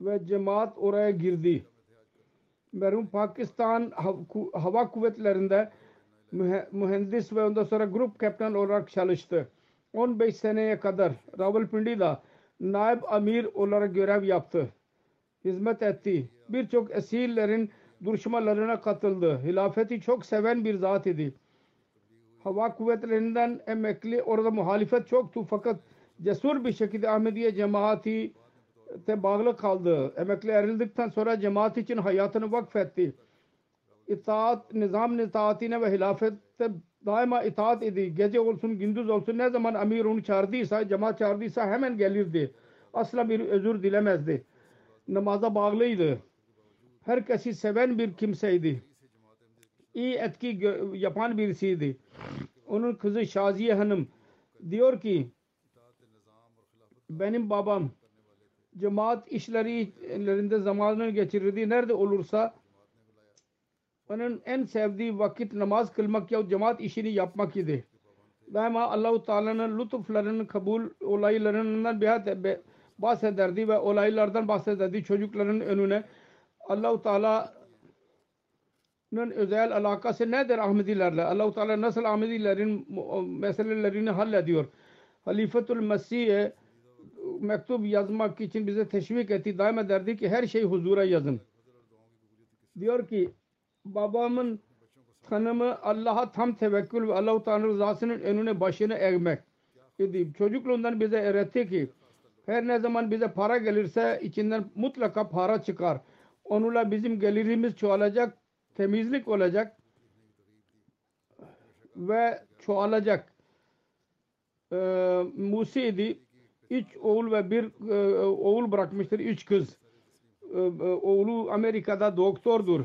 Ve cemaat oraya girdi. Merhum Pakistan Hava Kuvvetleri'nde mühe- mühendis ve ondan sonra grup kaptan olarak çalıştı. 15 seneye kadar Rawalpindi'de naib amir olarak görev yaptı. Hizmet etti. Birçok esirlerin duruşmalarına katıldı. Hilafeti çok seven bir zat idi. Hava kuvvetlerinden emekli orada muhalefet çoktu fakat cesur bir şekilde Ahmediye cemaati te bağlı kaldı. Emekli ayrıldıktan sonra cemaat için hayatını vakfetti. İtaat, nizam itaatine ve hilafette daima itaat idi. Gece olsun, gündüz olsun ne zaman amir onu çağırdıysa, cemaat çağırdıysa hemen gelirdi. Asla bir özür dilemezdi. Namaza bağlıydı. Herkesi seven bir kimseydi. İyi etki yapan birisiydi. Onun kızı Şaziye Hanım diyor ki benim babam cemaat işlerinde zamanını geçirirdi. Nerede olursa onun en sevdiği vakit namaz kılmak ya cemaat işini yapmak idi. Daima Allah-u Teala'nın lütuflarının kabul olaylarından be- bahsederdi ve olaylardan bahsederdi çocukların önüne. Allah-u Teala'nın özel alakası nedir Ahmedilerle? Allah-u Teala nasıl Ahmedilerin meselelerini hallediyor? Halifetul Mesih'e mektup yazmak için bize teşvik etti. Daima derdi ki her şey huzura yazın. Diyor ki babamın tanımı Allah'a tam tevekkül ve Allah-u Teala rızasının önüne başını eğmek idi. Çocukluğundan bize öğretti ki her ne zaman bize para gelirse içinden mutlaka para çıkar. Onunla bizim gelirimiz çoğalacak, temizlik olacak ve çoğalacak. Ee, Musi idi. Üç oğul ve bir e, oğul bırakmıştır. Üç kız. Ee, e, oğlu Amerika'da doktordur.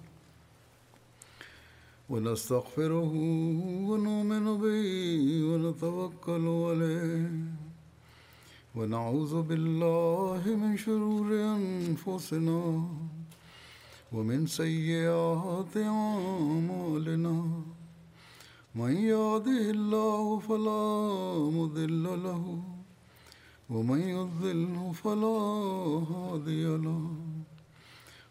ونستغفره ونؤمن به ونتوكل عليه. ونعوذ بالله من شرور أنفسنا ومن سيئات أعمالنا. من يهده الله فلا مضل له ومن يضلل فلا هادي له.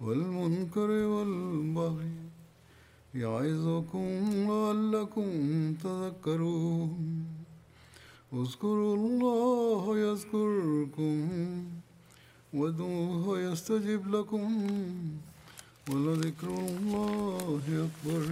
والمنكر والبغي يعظكم لعلكم تذكرون. اذكروا الله يذكركم وادعوه يستجب لكم ولذكر الله أكبر.